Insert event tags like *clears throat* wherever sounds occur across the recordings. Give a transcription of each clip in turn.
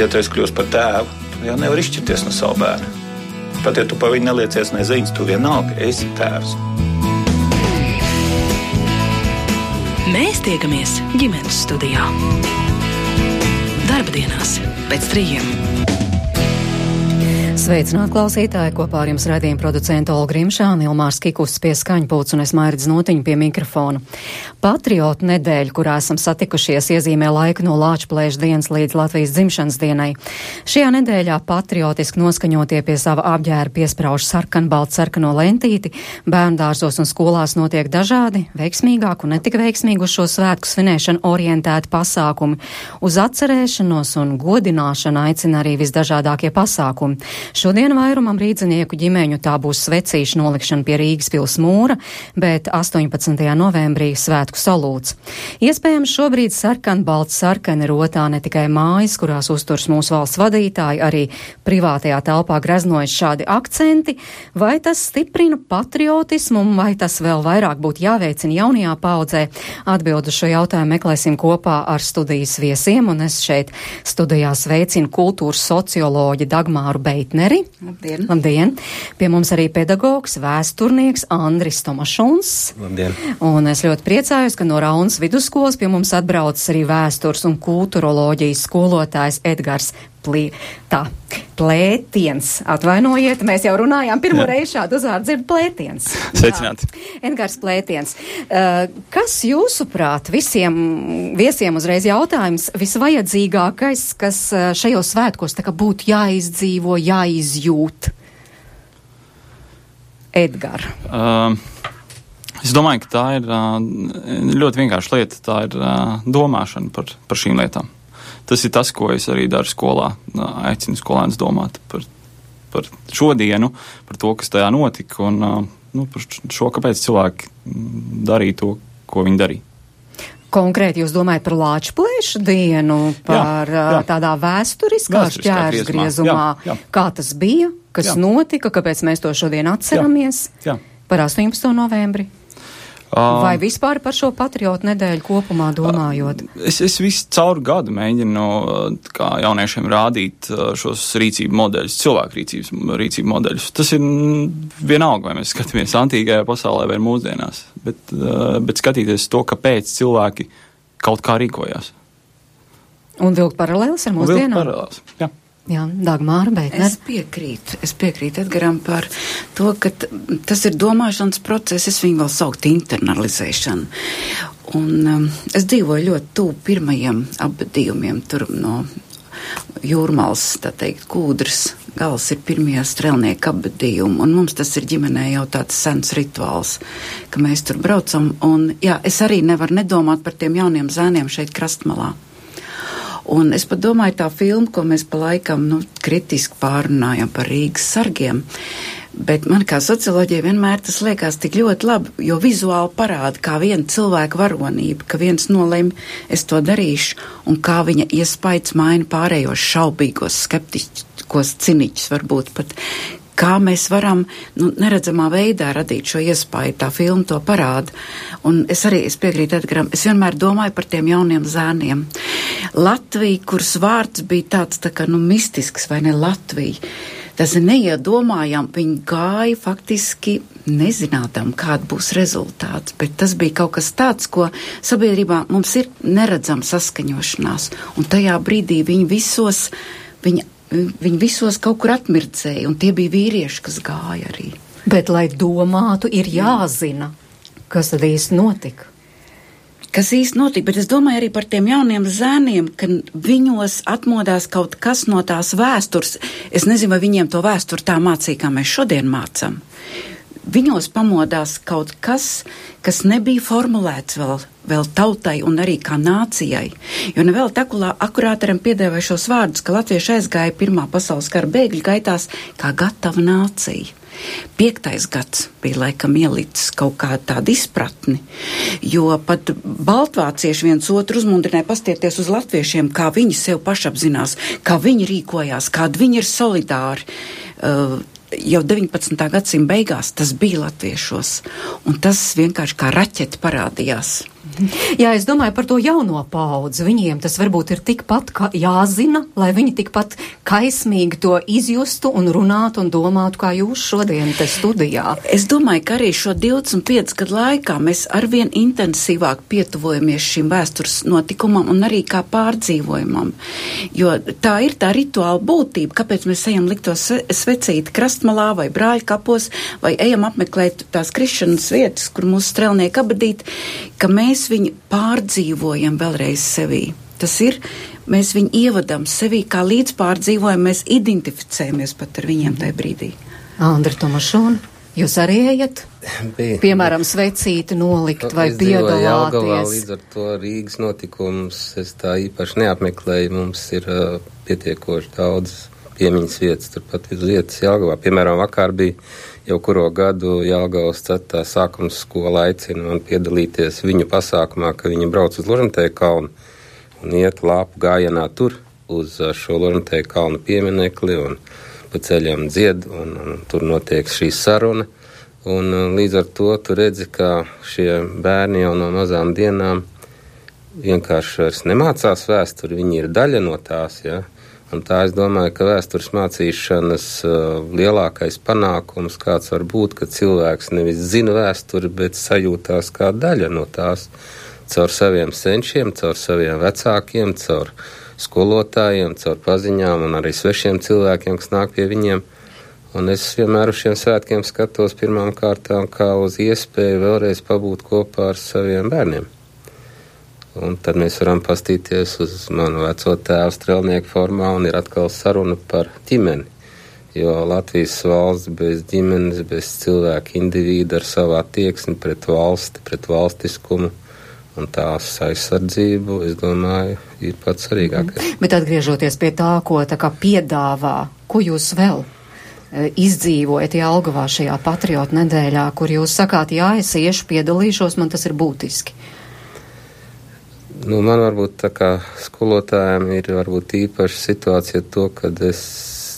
Ja tu esi kļuvis par tēvu, tu jau nevari izšķirties no sava bērna. Pat ja tu par viņu neliecies neziņas, tu vienalga esi tēvs. Mēs tiekamies ģimenes studijā. Darba dienās pēc trījiem. Sveicināt klausītāji, kopā ar jums raidījuma producenta Olga Grimšāna, Ilmārs Kikus pie skaņpūts un es Mairidz Notiņu pie mikrofona. Patriotu nedēļa, kurā esam satikušies, iezīmē laiku no Lāčplēša dienas līdz Latvijas dzimšanas dienai. Šajā nedēļā patriotiski noskaņotie pie sava apģēra piesprauž sarkanbaltu sarkano lentīti, bērndārzos un skolās notiek dažādi, veiksmīgāk un netik veiksmīgi uz šo svētku svinēšanu orientēti pasākumi. Uz atcerēšanos un godināšanu aicina arī visdažādākie pasākumi. Šodien vairumam rīdzinieku ģimeņu tā būs svecīša nolikšana pie Rīgas pils mūra, bet 18. novembrī svētku salūts. Iespējams, šobrīd sarkan balts sarkani rotā ne tikai mājas, kurās uzturs mūsu valsts vadītāji, arī privātajā telpā greznojas šādi akcenti, vai tas stiprina patriotismu, vai tas vēl vairāk būtu jāveicina jaunajā paudzē? Atbildu šo jautājumu meklēsim kopā ar studijas viesiem, un es šeit studijā sveicinu kultūras socioloģi Dagmāru Beitni. Vagneri. Labdien. Labdien! Pie mums arī pedagogs, vēsturnieks Andris Tomašuns. Labdien! Un es ļoti priecājos, ka no Raunas vidusskolas pie mums atbraucis arī vēstures un kulturoloģijas skolotājs Edgars plī, tā, plētiens. Atvainojiet, mēs jau runājām pirmo reizi šādu uzvārdu dzird plētiens. Sveicināti. Edgars plētiens. Uh, kas jūsuprāt visiem viesiem uzreiz jautājums visvajadzīgākais, kas uh, šajos svētkos tā kā būtu jāizdzīvo, jāizjūt? Edgar. Uh, es domāju, ka tā ir uh, ļoti vienkārša lieta. Tā ir uh, domāšana par, par šīm lietām tas ir tas, ko es arī daru skolā. Aicinu skolēnus domāt par, par šodienu, par to, kas tajā notika, un nu, par šo, kāpēc cilvēki darīja to, ko viņi darīja. Konkrēti jūs domājat par Lāču plēšu dienu, par jā, jā. tādā vēsturiskā šķērs griezumā, jā, jā. kā tas bija, kas jā. notika, kāpēc mēs to šodien atceramies jā, jā. par 18. novembri? Vai vispār par šo patriotu nedēļu kopumā domājot? Es, es visu cauru gadu mēģinu jauniešiem rādīt šos rīcību modeļus, cilvēku rīcības, rīcību modeļus. Tas ir vienalga, vai mēs skatāmies antīkajā pasaulē vai mūsdienās, bet, bet skatīties to, kāpēc cilvēki kaut kā rīkojās. Un vilkt paralēlis ar mūsdienām? Vilkt paralēlis, jā. Jā, Dagmāra, bet es piekrītu. Es piekrītu Edgaram par to, ka tas ir domāšanas process, es viņu vēl saukt internalizēšanu. Un um, es dzīvoju ļoti tuvu pirmajiem apbedījumiem tur no jūrmals, tā teikt, kūdras. Gals ir pirmie strelnieki apbedījumi, un mums tas ir ģimenē jau tāds sens rituāls, ka mēs tur braucam. Un, jā, es arī nevaru nedomāt par tiem jauniem zēniem šeit krastmalā. Un es pat domāju, tā filma, ko mēs pa laikam nu, kritiski pārunājam par Rīgas sargiem. Bet man kā socioloģijai vienmēr tas liekas tik ļoti labi, jo vizuāli parāda, kā viena cilvēka varonība, ka viens nolēma, es to darīšu, un kā viņa iespējas maina pārējos šaubīgos, skeptiskos ciniķus, varbūt pat kā mēs varam nu, neredzamā veidā radīt šo iespēju. Tā filma to parāda. Un es arī es piekrītu Edgaram, es vienmēr domāju par tiem jauniem zēniem. Latvija, kuras vārds bija tāds tā kā nu mistisks, vai ne Latvija. Tas ir neiedomājami, viņi gāja faktiski nezinādām, kāda būs rezultāts, bet tas bija kaut kas tāds, ko sabiedrībā mums ir neredzama saskaņošanās, un tajā brīdī viņi visos, viņi viņi visos kaut kur atmirdzēja, un tie bija vīrieši, kas gāja arī. Bet, lai domātu, ir jāzina, kas tad īsti notika. Kas īsti notika, bet es domāju arī par tiem jauniem zēniem, ka viņos atmodās kaut kas no tās vēstures. Es nezinu, vai viņiem to vēsturi tā mācīja, kā mēs šodien mācām viņos pamodās kaut kas, kas nebija formulēts vēl, vēl tautai un arī kā nācijai. Jo nevēl takulā akurātaram piedēvēja šos vārdus, ka latvieši aizgāja Pirmā pasaules kara bēgļu gaitās kā gatava nācija. Piektais gads bija laikam ielicis kaut kā tāda izpratni, jo pat baltvācieši viens otru uzmundrināja pastieties uz latviešiem, kā viņi sev pašapzinās, kā viņi rīkojās, kādi viņi ir solidāri. Uh, jau 19. gadsimta beigās tas bija latviešos, un tas vienkārši kā raķete parādījās. Jā, es domāju par to jauno paudzi. Viņiem tas varbūt ir tikpat jāzina, lai viņi tikpat kaismīgi to izjustu un runātu un domātu, kā jūs šodien te studijā. Es domāju, ka arī šo 25 gadu laikā mēs arvien intensīvāk pietuvojamies šim vēstures notikumam un arī kā pārdzīvojumam. Jo tā ir tā rituāla būtība, kāpēc mēs ejam likt to svecīt krastmalā vai brāļa kapos vai ejam apmeklēt tās krišanas vietas, kur mūsu strelnieki abadīt, ka mēs mēs viņu pārdzīvojam vēlreiz sevī. Tas ir, mēs viņu ievadam sevī kā līdzpārdzīvojam, mēs identificējamies pat ar viņiem tajā brīdī. Andra Tomašūna, jūs arī ejat? Bija. Piemēram, svecīti nolikt vai piedalāties? Jelgavā, līdz ar to Rīgas notikums es tā īpaši neapmeklēju. Mums ir uh, pietiekoši daudz piemiņas vietas turpat uz vietas Jelgavā. Piemēram, vakar bija jau kuro gadu Jālgavas cetā sākums skola aicina man piedalīties viņu pasākumā, ka viņi brauc uz Ložantēju kalnu un iet lāpu gājienā tur uz šo Ložantēju kalnu pieminekli un pa ceļam dzied un, un tur notiek šī saruna. Un līdz ar to tu redzi, ka šie bērni jau no mazām dienām vienkārši nemācās vēsturi, viņi ir daļa no tās, ja, Un tā es domāju, ka vēstures mācīšanas uh, lielākais panākums kāds var būt, ka cilvēks nevis zina vēsturi, bet sajūtās kā daļa no tās caur saviem senčiem, caur saviem vecākiem, caur skolotājiem, caur paziņām un arī svešiem cilvēkiem, kas nāk pie viņiem. Un es vienmēr uz šiem svētkiem skatos pirmām kārtām kā uz iespēju vēlreiz pabūt kopā ar saviem bērniem. Un tad mēs varam pastīties uz manu veco tēvu strelnieku formā un ir atkal saruna par ģimeni. Jo Latvijas valsts bez ģimenes, bez cilvēka individu ar savu attieksmi pret valsti, pret valstiskumu un tās aizsardzību, es domāju, ir pats svarīgākais. Mm. Bet atgriežoties pie tā, ko tā kā piedāvā, ko jūs vēl e, izdzīvojat Jālgavā šajā patriotu nedēļā, kur jūs sakāt, jā, es iešu piedalīšos, man tas ir būtiski. Nu, man varbūt tā kā skolotājiem ir varbūt īpaša situācija to, kad es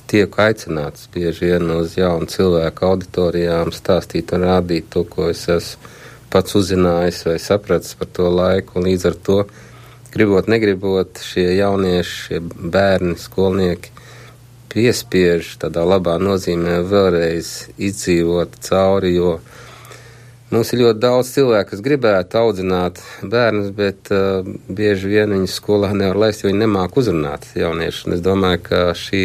tieku aicināts bieži vien uz jaunu cilvēku auditorijām stāstīt un rādīt to, ko es esmu pats uzzinājis vai sapratis par to laiku, un līdz ar to, gribot, negribot, šie jaunieši, šie bērni, skolnieki piespiež tādā labā nozīmē vēlreiz izdzīvot cauri, jo Mums ir ļoti daudz cilvēku, kas gribētu audzināt bērnus, bet uh, bieži vien viņus skolā nevar laist, jo viņi nemāk uzrunāt jauniešu. Un es domāju, ka šī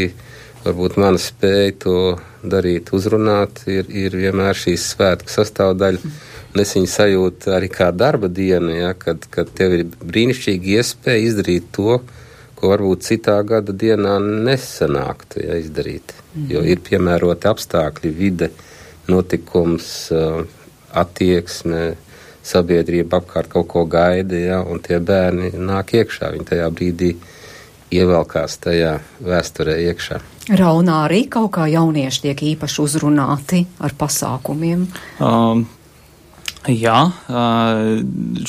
varbūt mana spēja to darīt, uzrunāt, ir, ir vienmēr šīs svētku sastāvdaļa. Un es viņu sajūtu arī kā darba dienu, ja, kad, kad tev ir brīnišķīgi iespēja izdarīt to, ko varbūt citā gada dienā nesanāktu ja, izdarīt. Jo ir piemēroti apstākļi, vide, notikums. Uh, attieksme, sabiedrība apkārt kaut ko gaida, ja, un tie bērni nāk iekšā. Viņi tajā brīdī ievelkās tajā vēsturē iekšā. Raunā arī kaut kā jaunieši tiek īpaši uzrunāti ar pasākumiem. Um. Jā, uh,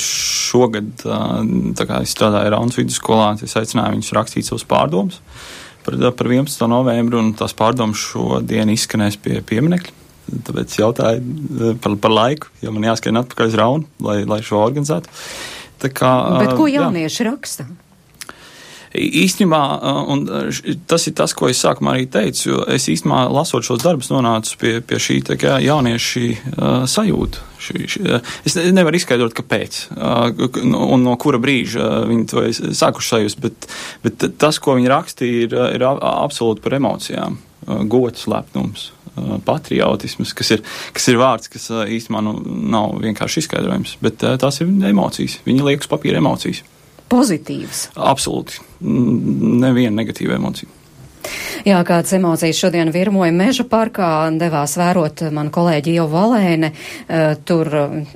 šogad, uh, es strādāju Raunas vidusskolā, es aicināju viņus rakstīt savus pārdomus par, par 11. novembru, un tās pārdomas šodien izskanēs pie pieminekļa Tāpēc jautāju eh, par, par laiku, jo man jāskrien atpakaļ uz Raunu, lai, lai šo organizētu. Tā kā, Bet ko jaunieši jā. raksta? Īstenībā, un tas ir tas, ko es sākumā arī teicu, jo es īstenībā lasot šos darbus nonācu pie, pie šī tā kā jaunieši uh, sajūta. Šī, šī, es nevaru izskaidrot, kāpēc uh, un no kura brīža viņi to sākuši sajust, bet, bet tas, ko viņi rakstīja, ir, ir absolūti par emocijām. Gods, lepnums, patriotisms, kas ir, kas ir vārds, kas uh, īstenībā nu, nav vienkārši izskaidrojams, bet tās ir emocijas. Viņi liek uz papīra emocijas. Pozitīvas. Absolūti. Neviena negatīva emocija. Jā, kādas emocijas šodien virmoja meža parkā, devās vērot manu kolēģi jau Valēne. Tur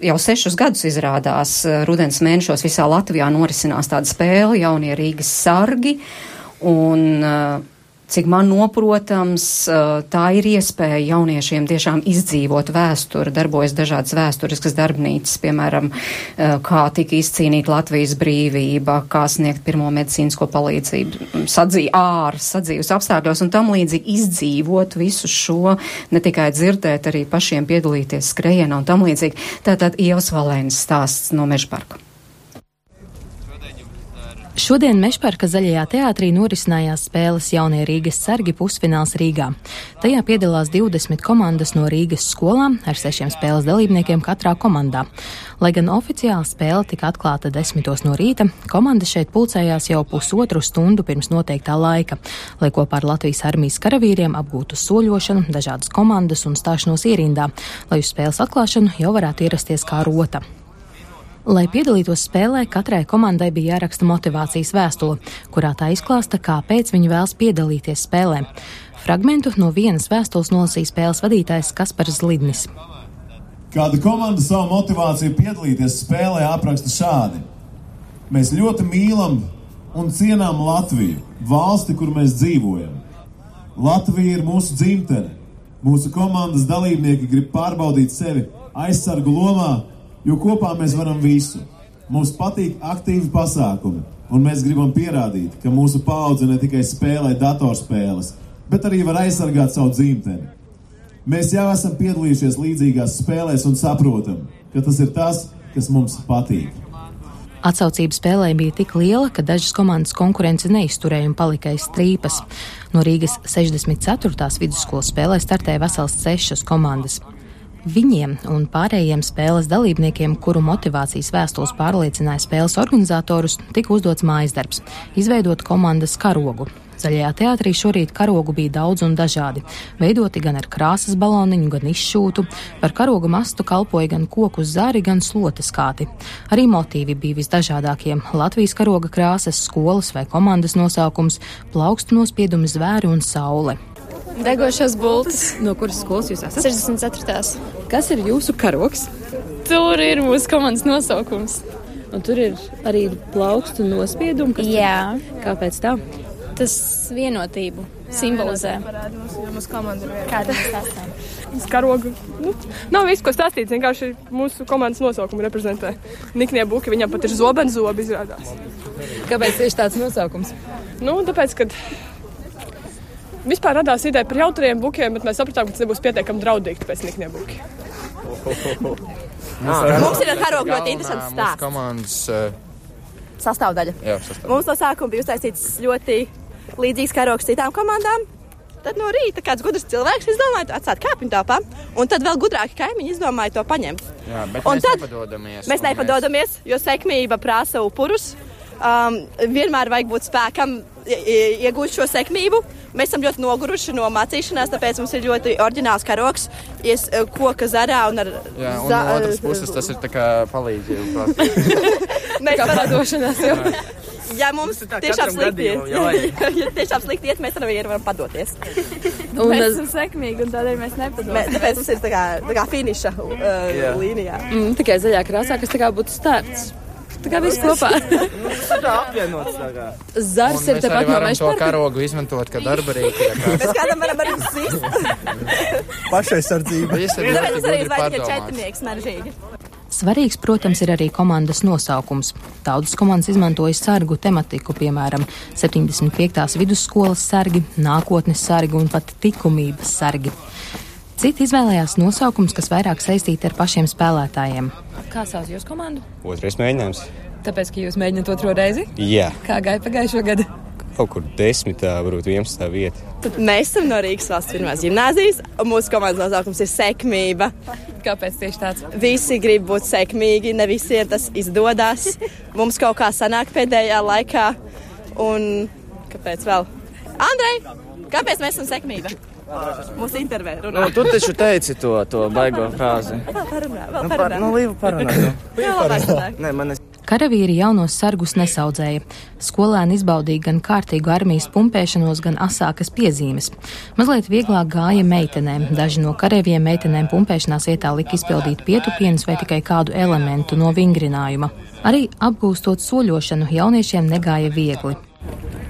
jau sešus gadus izrādās rudens mēnešos visā Latvijā norisinās tāda spēle jaunie Rīgas sargi. Un uh, Cik man noprotams, tā ir iespēja jauniešiem tiešām izdzīvot vēsturi, darbojas dažādas vēsturiskas darbnīcas, piemēram, kā tika izcīnīt Latvijas brīvība, kā sniegt pirmo medicīnisko palīdzību, sadzī, āras, sadzīves apstākļos un tam līdzīgi izdzīvot visu šo, ne tikai dzirdēt, arī pašiem piedalīties skrejienā un tam līdzīgi. Tātad Ievas Valēnas stāsts no Mežparka. Šodien Mešparka zaļajā teātrī norisinājās spēles Jaunie Rīgas sargi pusfināls Rīgā. Tajā piedalās 20 komandas no Rīgas skolām ar sešiem spēles dalībniekiem katrā komandā. Lai gan oficiāli spēle tika atklāta desmitos no rīta, komanda šeit pulcējās jau pusotru stundu pirms noteiktā laika, lai kopā ar Latvijas armijas karavīriem apgūtu soļošanu, dažādas komandas un stāšanos ierindā, lai uz spēles atklāšanu jau varētu ierasties kā rota. Lai piedalītos spēlē, katrai komandai bija jāraksta motivācijas vēstule, kurā tā izklāsta, kāpēc viņi vēlas piedalīties spēlē. Fragmentu no vienas vēstules nolasīja spēles vadītājs Kaspars Lidnis. Kāda komanda savu motivāciju piedalīties spēlē apraksta šādi: Mēs ļoti mīlam un cienām Latviju, valsti, kur mēs dzīvojam. Latvija ir mūsu dzimtene. Mūsu komandas dalībnieki grib pārbaudīt sevi aizsargu lomā jo kopā mēs varam visu. Mums patīk aktīvi pasākumi, un mēs gribam pierādīt, ka mūsu paudze ne tikai spēlē datorspēles, bet arī var aizsargāt savu dzimteni. Mēs jau esam piedalījušies līdzīgās spēlēs un saprotam, ka tas ir tas, kas mums patīk. Atsaucība spēlē bija tik liela, ka dažas komandas konkurence neizturēja un palika aiz strīpas. No Rīgas 64. vidusskolas spēlē startēja vesels sešas komandas. Viņiem un pārējiem spēles dalībniekiem, kuru motivācijas vēstules pārliecināja spēles organizatorus, tika uzdots mājas darbs - izveidot komandas karogu. Zaļajā teātrī šorīt karogu bija daudz un dažādi. Veidoti gan ar krāsas baloniņu, gan izšūtu. Par karogu mastu kalpoja gan koku zari, gan slotes kāti. Arī motīvi bija visdažādākie - Latvijas karoga krāsas, skolas vai komandas nosaukums, plaukstu nospiedumi zvēri un saule. Degošās bultas. No kuras skolas jūs esat? 64. Kas ir jūsu karoks? Tur ir mūsu komandas nosaukums. Un tur ir arī plaukstu nospiedumi. Jā. Kāpēc tā? Tas vienotību simbolizē. Komanda ir Kāda mēs esam? Uz karogu. Nu, nav viss, ko stāstīt. Vienkārši mūsu komandas nosaukumu reprezentē. Niknie Buki, viņam pat ir zobenzobi izrādās. Kāpēc tieši tāds nosaukums? Nu, tāpēc, kad vispār radās ideja par jautriem bukiem, bet mēs sapratām, ka tas nebūs pietiekami draudīgi, tāpēc niknie buki. Mums ir ar karogu ļoti interesants stāsts. Komandas uh, Sastāvdaļa. jā, sastāv. Mums no sākuma bija uztaisīts ļoti līdzīgs karogs citām komandām. Tad no rīta kāds gudrs cilvēks izdomāja atstāt kāpņu tāpā, un tad vēl gudrāki kaimiņi izdomāja to paņemt. Jā, bet Un mēs tad nepadodamies. Mēs nepadodamies, jo sekmība prasa upurus. Um, vienmēr vajag būt spēkam, iegūt šo sekmību. Mēs esam ļoti noguruši no mācīšanās, tāpēc mums ir ļoti oriģināls karoks, ies uh, koka zarā un ar Jā, un za- no otras puses tas ir tā kā palīdzība. *laughs* Mēs kā padošanās jau. *laughs* Ja mums tiešām slikti iet, jāvajag. *laughs* ja tiešām slikti iet, mēs varam, varam padoties. Un mēs esam sekmīgi, un tādēļ mēs Mē, nepadodamies. tāpēc tas ir tā kā, tā kā finiša uh, Jā. līnijā. Mm, tikai zaļā krāsā, kas tā kā būtu starts. Tā kā viss kopā. Tā apvienots tā kā. Zars ir tepat no meža. To karogu izmantot kā darba rīku. Mēs kādam varam arī sist. *laughs* Pašaizsardzība. Viss ir ļoti gudri pārdomāts. Svarīgs, protams, ir arī komandas nosaukums. Daudzas komandas izmantoja sargu tematiku, piemēram, 75. vidusskolas sargi, nākotnes sargi un pat likumības sargi. Citi izvēlējās nosaukums, kas vairāk saistīti ar pašiem spēlētājiem. Kā sauc jūsu komandu? Otrais mēģinājums. Tāpēc, ka jūs mēģināt otro reizi? Jā, Kā gāja pagājušo gadu? kaut kur desmitā, varbūt vienpadsmitā vieta. Tad mēs esam no Rīgas valsts pirmās gimnāzijas, un mūsu komandas nosaukums ir sekmība. Kāpēc tieši tāds? Visi grib būt sekmīgi, ne visiem tas izdodas. Mums kaut kā sanāk pēdējā laikā, un kāpēc vēl? Andrej, kāpēc mēs esam sekmība? Mūsu intervē runā. Nu, tu taču teici to, to baigo frāzi. Vēl parunā, vēl Nu, par, parunā. nu, līvu parunā. *laughs* Jā, labāk. Nē, man es... Karavīri jaunos sargus nesaudzēja. Skolēni izbaudīja gan kārtīgu armijas pumpēšanos, gan asākas piezīmes. Mazliet vieglāk gāja meitenēm. Daži no karavīriem meitenēm pumpēšanās vietā lika izpildīt pietupienus vai tikai kādu elementu no vingrinājuma. Arī apgūstot soļošanu jauniešiem negāja viegli.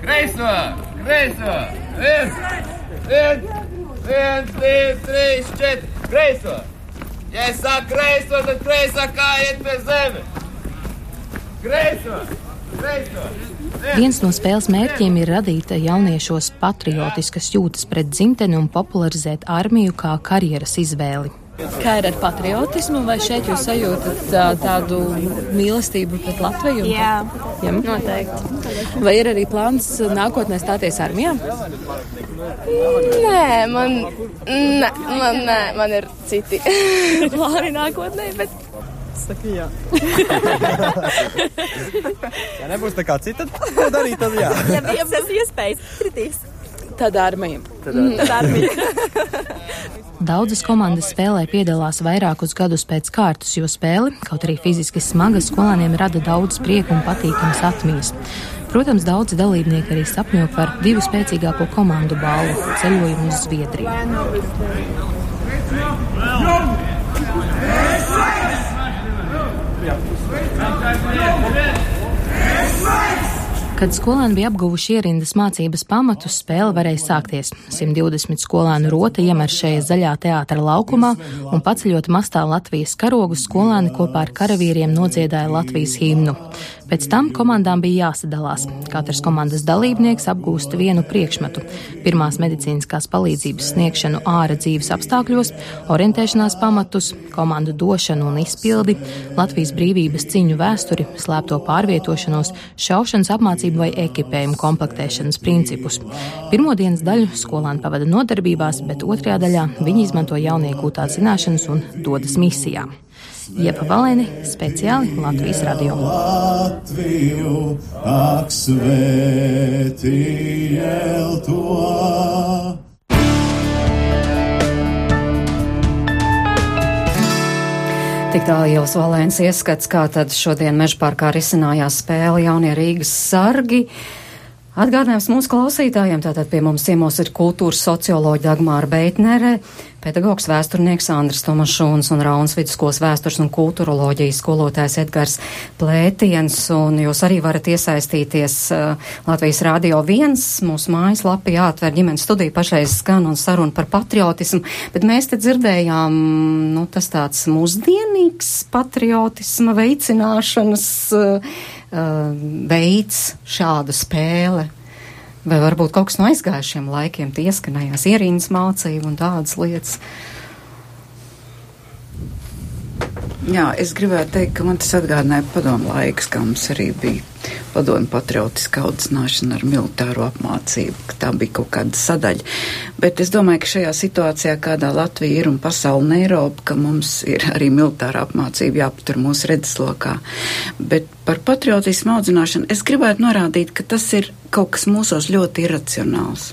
Kreiso! Kreiso! Viens! Viens! Viens, divi, trīs, četri! Kreiso! Ja es saku kreiso, tad kreisā kā iet pie zemes! Kreiso! Kreiso! Viens no spēles mērķiem ir radīt jauniešos patriotiskas jūtas pret dzimteni un popularizēt armiju kā karjeras izvēli. Kā ir ar patriotismu, vai šeit jūs sajūtat tā, tādu mīlestību pret Latviju? Jā, Jā, noteikti. Vai ir arī plāns nākotnē stāties armijā? Nē, man, nē, man, nē, man ir citi *laughs* plāni nākotnē, bet Saka, jā. *laughs* ja nebūs tā kā cita, ko darīt, tad jā. Ja visas iespējas kritīs. Tad armija. Tad, armija. *laughs* Daudzas komandas spēlē piedalās vairākus gadus pēc kārtas, jo spēle, kaut arī fiziski smaga, skolāniem rada daudz prieku un patīkamas atmiņas. Protams, daudzi dalībnieki arī sapņo par divu spēcīgāko komandu balvu - ceļojumu uz Zviedriju. Kad skolēni bija apguvuši ierindas mācības pamatus, spēle varēja sākties. 120 skolēnu rota iemeršēja zaļā teātra laukumā un paceļot mastā Latvijas karogu, skolēni kopā ar karavīriem nodziedāja Latvijas himnu. Pēc tam komandām bija jāsadalās. Katrs komandas dalībnieks apgūst vienu priekšmetu - pirmās medicīniskās palīdzības sniegšanu ārā dzīves apstākļos, orientēšanās pamatus, komandu došanu un izpildi, Latvijas brīvības cīņu vēsturi, slēpto pārvietošanos, šaušanas apmācību vai ekipējumu komplektēšanas principus. Pirmo dienas daļu skolēni pavada nodarbībās, bet otrajā daļā viņi izmanto jauniekūtās zināšanas un dodas misijā. Iepa Valēni, speciāli Latvijas radio. Latviju ak svētī el to. Tik tālu jau Valēns ieskats, kā tad šodien mežparkā risinājās spēle jaunie Rīgas sargi. Atgādinājums mūsu klausītājiem, tātad pie mums ciemos ir kultūras socioloģija Dagmāra Beitnere, pedagogs vēsturnieks Andris Tomašūns un Rauns vidusskolas vēstures un kulturoloģijas skolotājs Edgars Plētiens, un jūs arī varat iesaistīties uh, Latvijas Rādio 1, mūsu mājaslapi jāatver ģimenes studija pašreiz skan un saruna par patriotismu, bet mēs te dzirdējām, nu, tas tāds mūsdienīgs patriotisma veicināšanas uh, uh, veids šāda spēle. Vai varbūt kaut kas no aizgājušiem laikiem tie ieskanējās ierīnas mācību un tādas lietas. Jā, es gribētu teikt, ka man tas atgādināja padomu laiks, kā mums arī bija padomu patriotiska audzināšana ar militāro apmācību, ka tā bija kaut kāda sadaļa. Bet es domāju, ka šajā situācijā, kādā Latvija ir un pasauli un Eiropa, ka mums ir arī militāra apmācība jāpatur mūsu redzeslokā. Bet par patriotismu audzināšanu es gribētu norādīt, ka tas ir kaut kas mūsos ļoti iracionāls.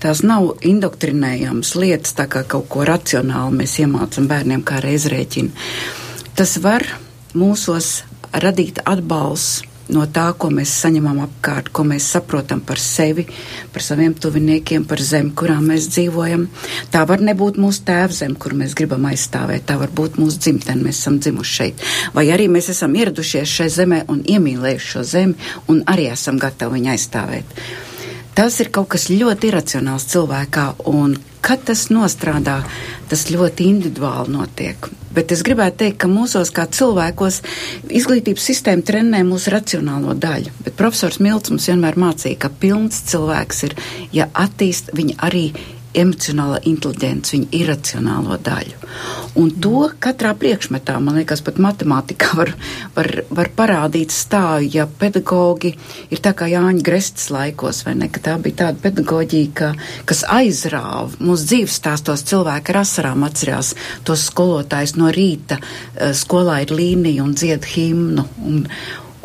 Tās nav indoktrinējamas lietas, tā kā kaut ko racionāli mēs iemācam bērniem kā reizrēķinu. Tas var mūsos radīt atbalstu no tā, ko mēs saņemam apkārt, ko mēs saprotam par sevi, par saviem tuviniekiem, par zemi, kurā mēs dzīvojam. Tā var nebūt mūsu tēvzeme, kur mēs gribam aizstāvēt, tā var būt mūsu dzimtene, mēs esam dzimuši šeit. Vai arī mēs esam ieradušies šai zemē un iemīlējuši šo zemi un arī esam gatavi viņu aizstāvēt. Tas ir kaut kas ļoti iracionāls cilvēkā, un kad tas nostrādā, tas ļoti individuāli notiek. Bet es gribētu teikt, ka mūsos kā cilvēkos izglītības sistēma trenē mūsu racionālo daļu. Bet profesors Milts mums vienmēr mācīja, ka pilns cilvēks ir, ja attīst, viņa arī emocionāla inteliģence, viņa iracionālo daļu. Un to katrā priekšmetā, man liekas, pat matemātikā *laughs* var, var, var parādīt stāju, ja pedagogi ir tā kā Jāņa Grestas laikos, vai ne, ka tā bija tāda pedagoģija, ka, kas aizrāva mūsu dzīves stāstos cilvēki ar asarām atcerās tos skolotājus no rīta, eh, skolā ir līnija un dzied himnu. Un,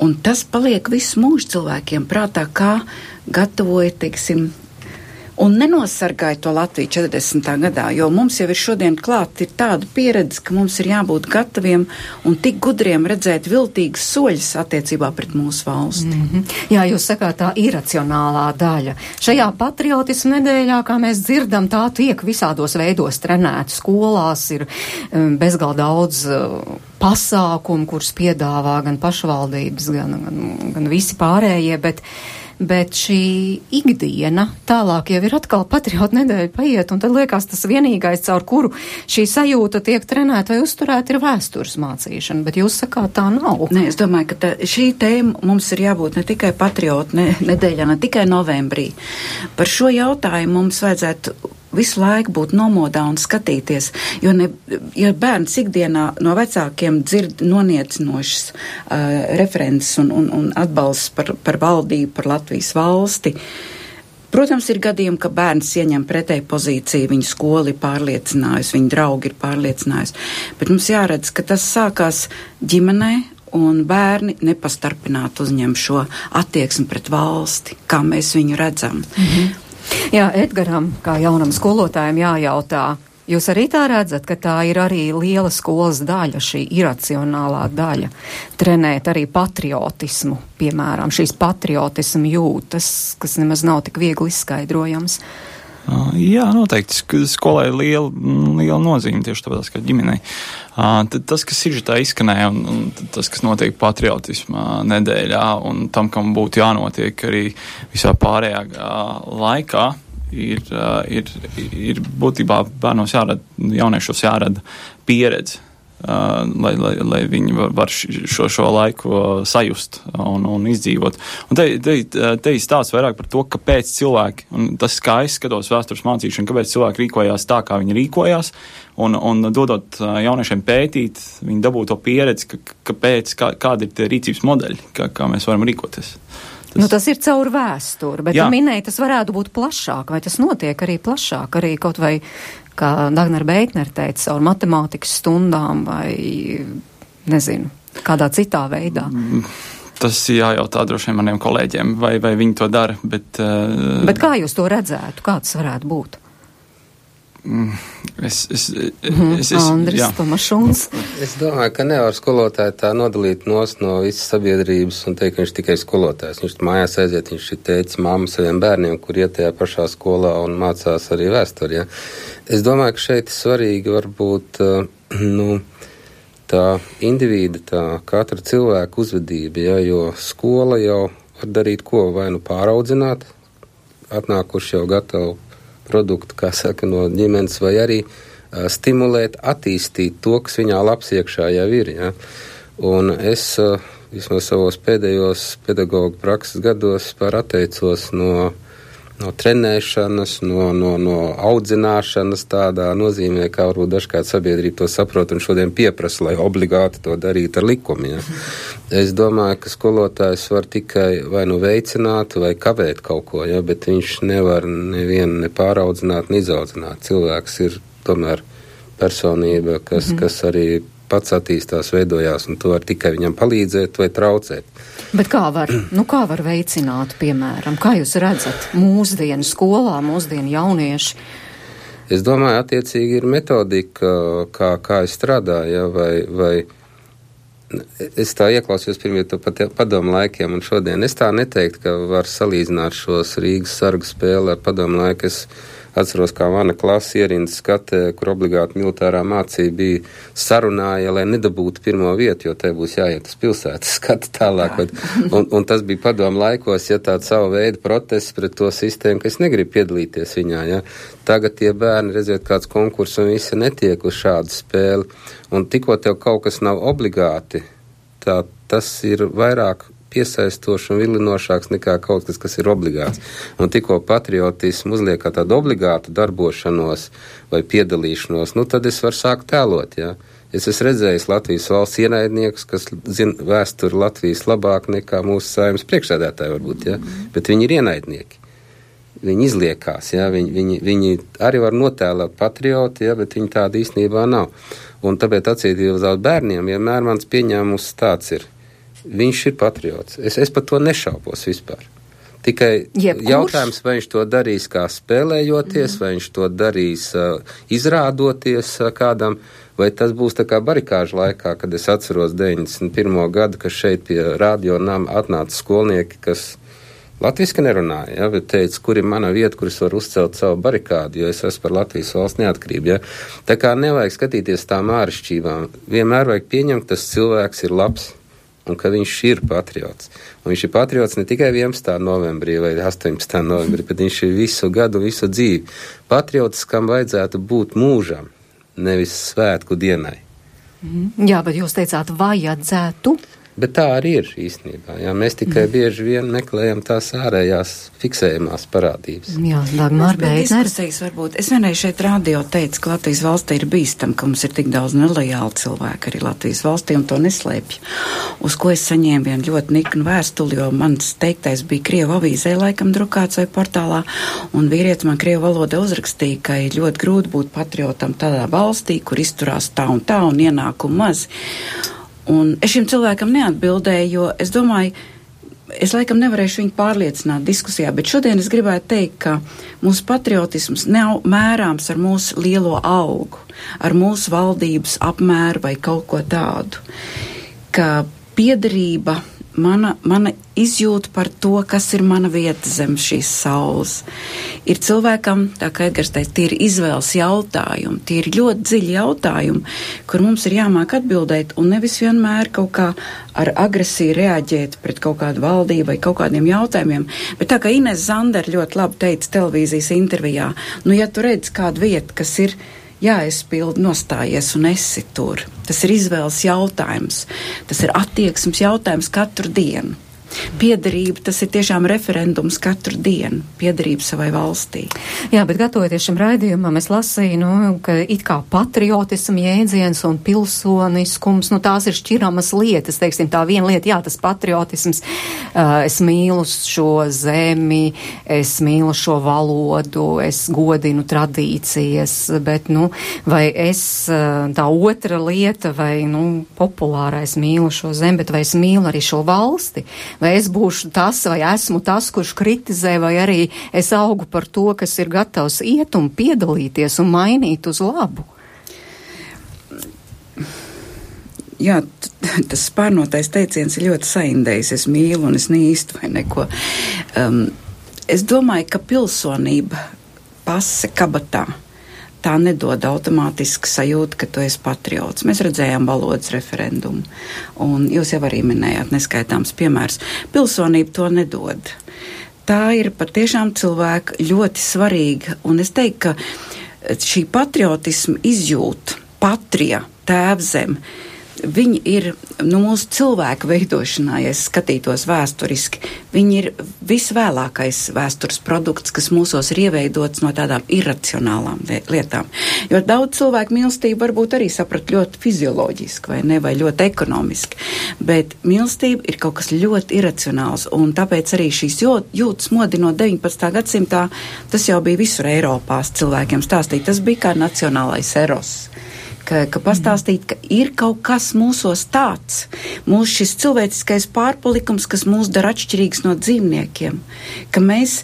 un tas paliek visu mūžu cilvēkiem prātā, kā gatavoja, teiksim, un nenosargāja to Latviju 40. gadā, jo mums jau ir šodien klāt ir tāda pieredze, ka mums ir jābūt gataviem un tik gudriem redzēt viltīgas soļus attiecībā pret mūsu valsti. Mm -hmm. Jā, jūs sakāt tā iracionālā daļa. Šajā patriotismu nedēļā, kā mēs dzirdam, tā tiek visādos veidos trenēta. Skolās ir um, bezgal daudz uh, pasākumu, kurus piedāvā gan pašvaldības, gan, gan, gan visi pārējie, bet bet šī ikdiena tālāk jau ir atkal patriotu nedēļa paiet, un tad liekas tas vienīgais, caur kuru šī sajūta tiek trenēta vai uzturēta, ir vēstures mācīšana, bet jūs sakāt, tā nav. Nē, es domāju, ka tā, šī tēma mums ir jābūt ne tikai patriotu ne, nedēļā, ne tikai novembrī. Par šo jautājumu mums vajadzētu visu laiku būt nomodā un skatīties, jo ne, ja bērns ikdienā no vecākiem dzird noniecinošas uh, references un, un, un atbalsts par, par valdību, par Latvijas valsti, Protams, ir gadījumi, ka bērns ieņem pretēju pozīciju, viņa skola ir pārliecinājusi, viņa draugi ir pārliecinājusi, bet mums jāredz, ka tas sākās ģimenē un bērni nepastarpināt uzņem šo attieksmi pret valsti, kā mēs viņu redzam. Mm -hmm. Jā, Edgaram, kā jaunam skolotājam, jājautā. Jūs arī tā redzat, ka tā ir arī liela skolas daļa, šī iracionālā daļa, trenēt arī patriotismu, piemēram, šīs patriotismu jūtas, kas nemaz nav tik viegli izskaidrojams. Uh, Jā, noteikti. Skolai ir liela, liela nozīme tieši tāpēc, ka ģimenei. Tas, kas ir tā izskanēja, un, un tas, kas notiek patriotismā nedēļā, un tam, kam būtu jānotiek arī visā pārējā laikā, ir, ir, ir būtībā bērnos jārada, jauniešos jārada pieredze lai, lai, lai viņi var, var šo, šo laiku sajust un, un izdzīvot. Un te, te, te ir stāsts vairāk par to, kāpēc cilvēki, un tas kā es skatos vēstures mācīšanu, kāpēc cilvēki rīkojās tā, kā viņi rīkojās, un, un dodot jauniešiem pētīt, viņi dabū to pieredzi, ka, kāpēc, kā, kādi ir tie rīcības modeļi, kā, kā mēs varam rīkoties. Tas... Nu, tas ir caur vēsturi, bet Jā. minēji, tas varētu būt plašāk, vai tas notiek arī plašāk, arī kaut vai kā Dagnar Beitner teica, caur matemātikas stundām vai, nezinu, kādā citā veidā. Mm, tas jājautā droši vien maniem kolēģiem, vai, vai viņi to dara. Bet, uh, bet kā jūs to redzētu? Kāds varētu būt? Mm, es, es, mhm, es, es, Andris Tomašuns. Es domāju, ka nevar skolotāju tā nodalīt nos no visas sabiedrības un teikt, ka viņš tikai skolotājs. Viņš mājās aiziet, viņš ir teicis māmu saviem bērniem, kur iet tajā pašā skolā un mācās arī vēsturi. Ja? Es domāju, ka šeit svarīgi varbūt uh, *clears throat* nu, tā individa, tā katra cilvēka uzvedība, ja, jo skola jau var darīt ko, vai nu pāraudzināt, atnākuši jau gatavu produktu, kā saka, no ģimenes, vai arī uh, stimulēt, attīstīt to, kas viņā labs iekšā jau ir. Ja. Un es uh, vismaz savos pēdējos pedagoģa prakses gados par atteicos no no trenēšanas, no, no, no audzināšanas tādā nozīmē, kā varbūt dažkārt sabiedrība to saprot un šodien pieprasa, lai obligāti to darītu ar likumiem. Ja. Es domāju, ka skolotājs var tikai vai nu veicināt, vai kavēt kaut ko, ja, bet viņš nevar nevienu ne pāraudzināt, ne izaudzināt. Cilvēks ir tomēr personība, kas, mm -hmm. kas arī pats attīstās, veidojās, un to var tikai viņam palīdzēt vai traucēt. Bet kā var, nu kā var veicināt, piemēram, kā jūs redzat mūsdienu skolā, mūsdienu jaunieši? Es domāju, attiecīgi ir metodika, kā, kā es strādāju, ja, vai, vai es tā ieklausījos pirmie padomu laikiem, un šodien es tā neteiktu, ka var salīdzināt šos Rīgas sargu spēli ar padomu laiku. Es, Atceros, kā mana klase ierindas skatē, kur obligāti militārā mācība bija sarunāja, lai nedabūtu pirmo vietu, jo te būs jāiet uz pilsētas skatu tālāk. Bet, un, un tas bija padomu laikos, ja tāds savu veidu protests pret to sistēmu, ka es negribu piedalīties viņā. Ja. Tagad tie bērni, redziet, kāds konkurss un visi netiek uz šādu spēli. Un tikko tev kaut kas nav obligāti, tā, tas ir vairāk piesaistošs un vilinošāks nekā kaut kas, kas ir obligāts. Un tikko patriotismu uzliek kā tādu obligātu darbošanos vai piedalīšanos, nu tad es varu sākt tēlot. Ja? Es esmu redzējis Latvijas valsts ienaidniekus, kas zina vēsturi Latvijas labāk nekā mūsu saimnes priekšsēdētāji varbūt, ja? bet viņi ir ienaidnieki. Viņi izliekās, ja? viņi, viņi, viņi arī var notēlot patrioti, ja? bet viņi tāda īstenībā nav. Un tāpēc attiecībā uz bērniem vienmēr mans pieņēmums tāds ir viņš ir patriots. Es, es par to nešaubos vispār. Tikai Jebkurš? jautājums, vai viņš to darīs kā spēlējoties, mm. vai viņš to darīs uh, izrādoties uh, kādam, vai tas būs tā kā barikāžu laikā, kad es atceros 91. gadu, ka šeit pie radio nama atnāca skolnieki, kas Latvijas nerunāja, ja, bet teica, kur ir mana vieta, kur es varu uzcelt savu barikādu, jo es esmu par Latvijas valsts neatkarību. Ja. Tā kā nevajag skatīties tām āršķībām. Vienmēr vajag pieņemt, tas cilvēks ir labs un ka viņš ir patriots. Un viņš ir patriots ne tikai 11. novembrī vai 18. novembrī, bet viņš ir visu gadu, visu dzīvi. Patriots, kam vajadzētu būt mūžam, nevis svētku dienai. Mm. Jā, bet jūs teicāt, vajadzētu. Bet tā arī ir īstenībā. Jā. Mēs tikai mm. bieži vien meklējam tās ārējās fiksējumās parādības. Jā, Dagmar, Beitner. Varbūt. Es vienreiz šeit radio teicu, ka Latvijas valstī ir bīstam, ka mums ir tik daudz nelojāli cilvēki arī Latvijas valstī un to neslēpj. Uz ko es saņēmu vienu ļoti niknu vēstuli, jo mans teiktais bija Krievu avīzē laikam drukāts vai portālā, un vīrietis man Krievu valoda uzrakstīja, ka ir ļoti grūti būt patriotam tādā valstī, kur izturās tā un tā un ienākumu maz. Un es šim cilvēkam neatbildēju, jo es domāju, es laikam nevarēšu viņu pārliecināt diskusijā, bet šodien es gribētu teikt, ka mūsu patriotisms nav mērāms ar mūsu lielo augu, ar mūsu valdības apmēru vai kaut ko tādu. Ka piederība mana, mana izjūta par to, kas ir mana vieta zem šīs saules. Ir cilvēkam, tā kā Edgars teica, tie ir izvēles jautājumi, tie ir ļoti dziļi jautājumi, kur mums ir jāmāk atbildēt un nevis vienmēr kaut kā ar agresiju reaģēt pret kaut kādu valdību vai kaut kādiem jautājumiem. Bet tā kā Ines Zander ļoti labi teica televīzijas intervijā, nu ja tu redz kādu vietu, kas ir jāizpild nostājies un esi tur. Tas ir izvēles jautājums, tas ir attieksmes jautājums katru dienu. Piederība tas ir tiešām referendums katru dienu, piederība savai valstī. Jā, bet gatavoties šim raidījumam, es lasīju, nu, ka it kā patriotismu jēdziens un pilsoniskums, nu, tās ir šķiramas lietas, teiksim, tā viena lieta, jā, tas patriotisms, uh, es mīlu šo zemi, es mīlu šo valodu, es godinu tradīcijas, bet, nu, vai es, uh, tā otra lieta, vai, nu, populārais mīlu šo zemi, bet vai es mīlu arī šo valsti? Vai es būšu tas, vai esmu tas, kurš kritizē, vai arī es augu par to, kas ir gatavs iet un piedalīties un mainīt uz labu. Jā, tas spārnotais teiciens ir ļoti saindējis. Es mīlu un es nīstu vai neko. Um, es domāju, ka pilsonība pase kabatā tā nedod automātiski sajūtu, ka tu esi patriots. Mēs redzējām valodas referendumu, un jūs jau arī minējāt neskaitāms piemērs. Pilsonība to nedod. Tā ir patiešām cilvēka ļoti svarīga, un es teiktu, ka šī patriotisma izjūta, patrija, tēvzeme, viņi ir nu, mūsu cilvēku veidošanā, ja skatītos vēsturiski. Viņi ir visvēlākais vēstures produkts, kas mūsos ir ieveidots no tādām iracionālām lietām. Jo daudz cilvēku mīlestību varbūt arī saprat ļoti fizioloģiski vai ne, vai ļoti ekonomiski, bet mīlestība ir kaut kas ļoti iracionāls, un tāpēc arī šīs jūtas modi no 19. gadsimtā, tas jau bija visur Eiropā cilvēkiem stāstīt, tas bija kā nacionālais eros ka, ka pastāstīt, ka ir kaut kas mūsos tāds, mūsu šis cilvēciskais pārpalikums, kas mūs dara atšķirīgs no dzīvniekiem, ka mēs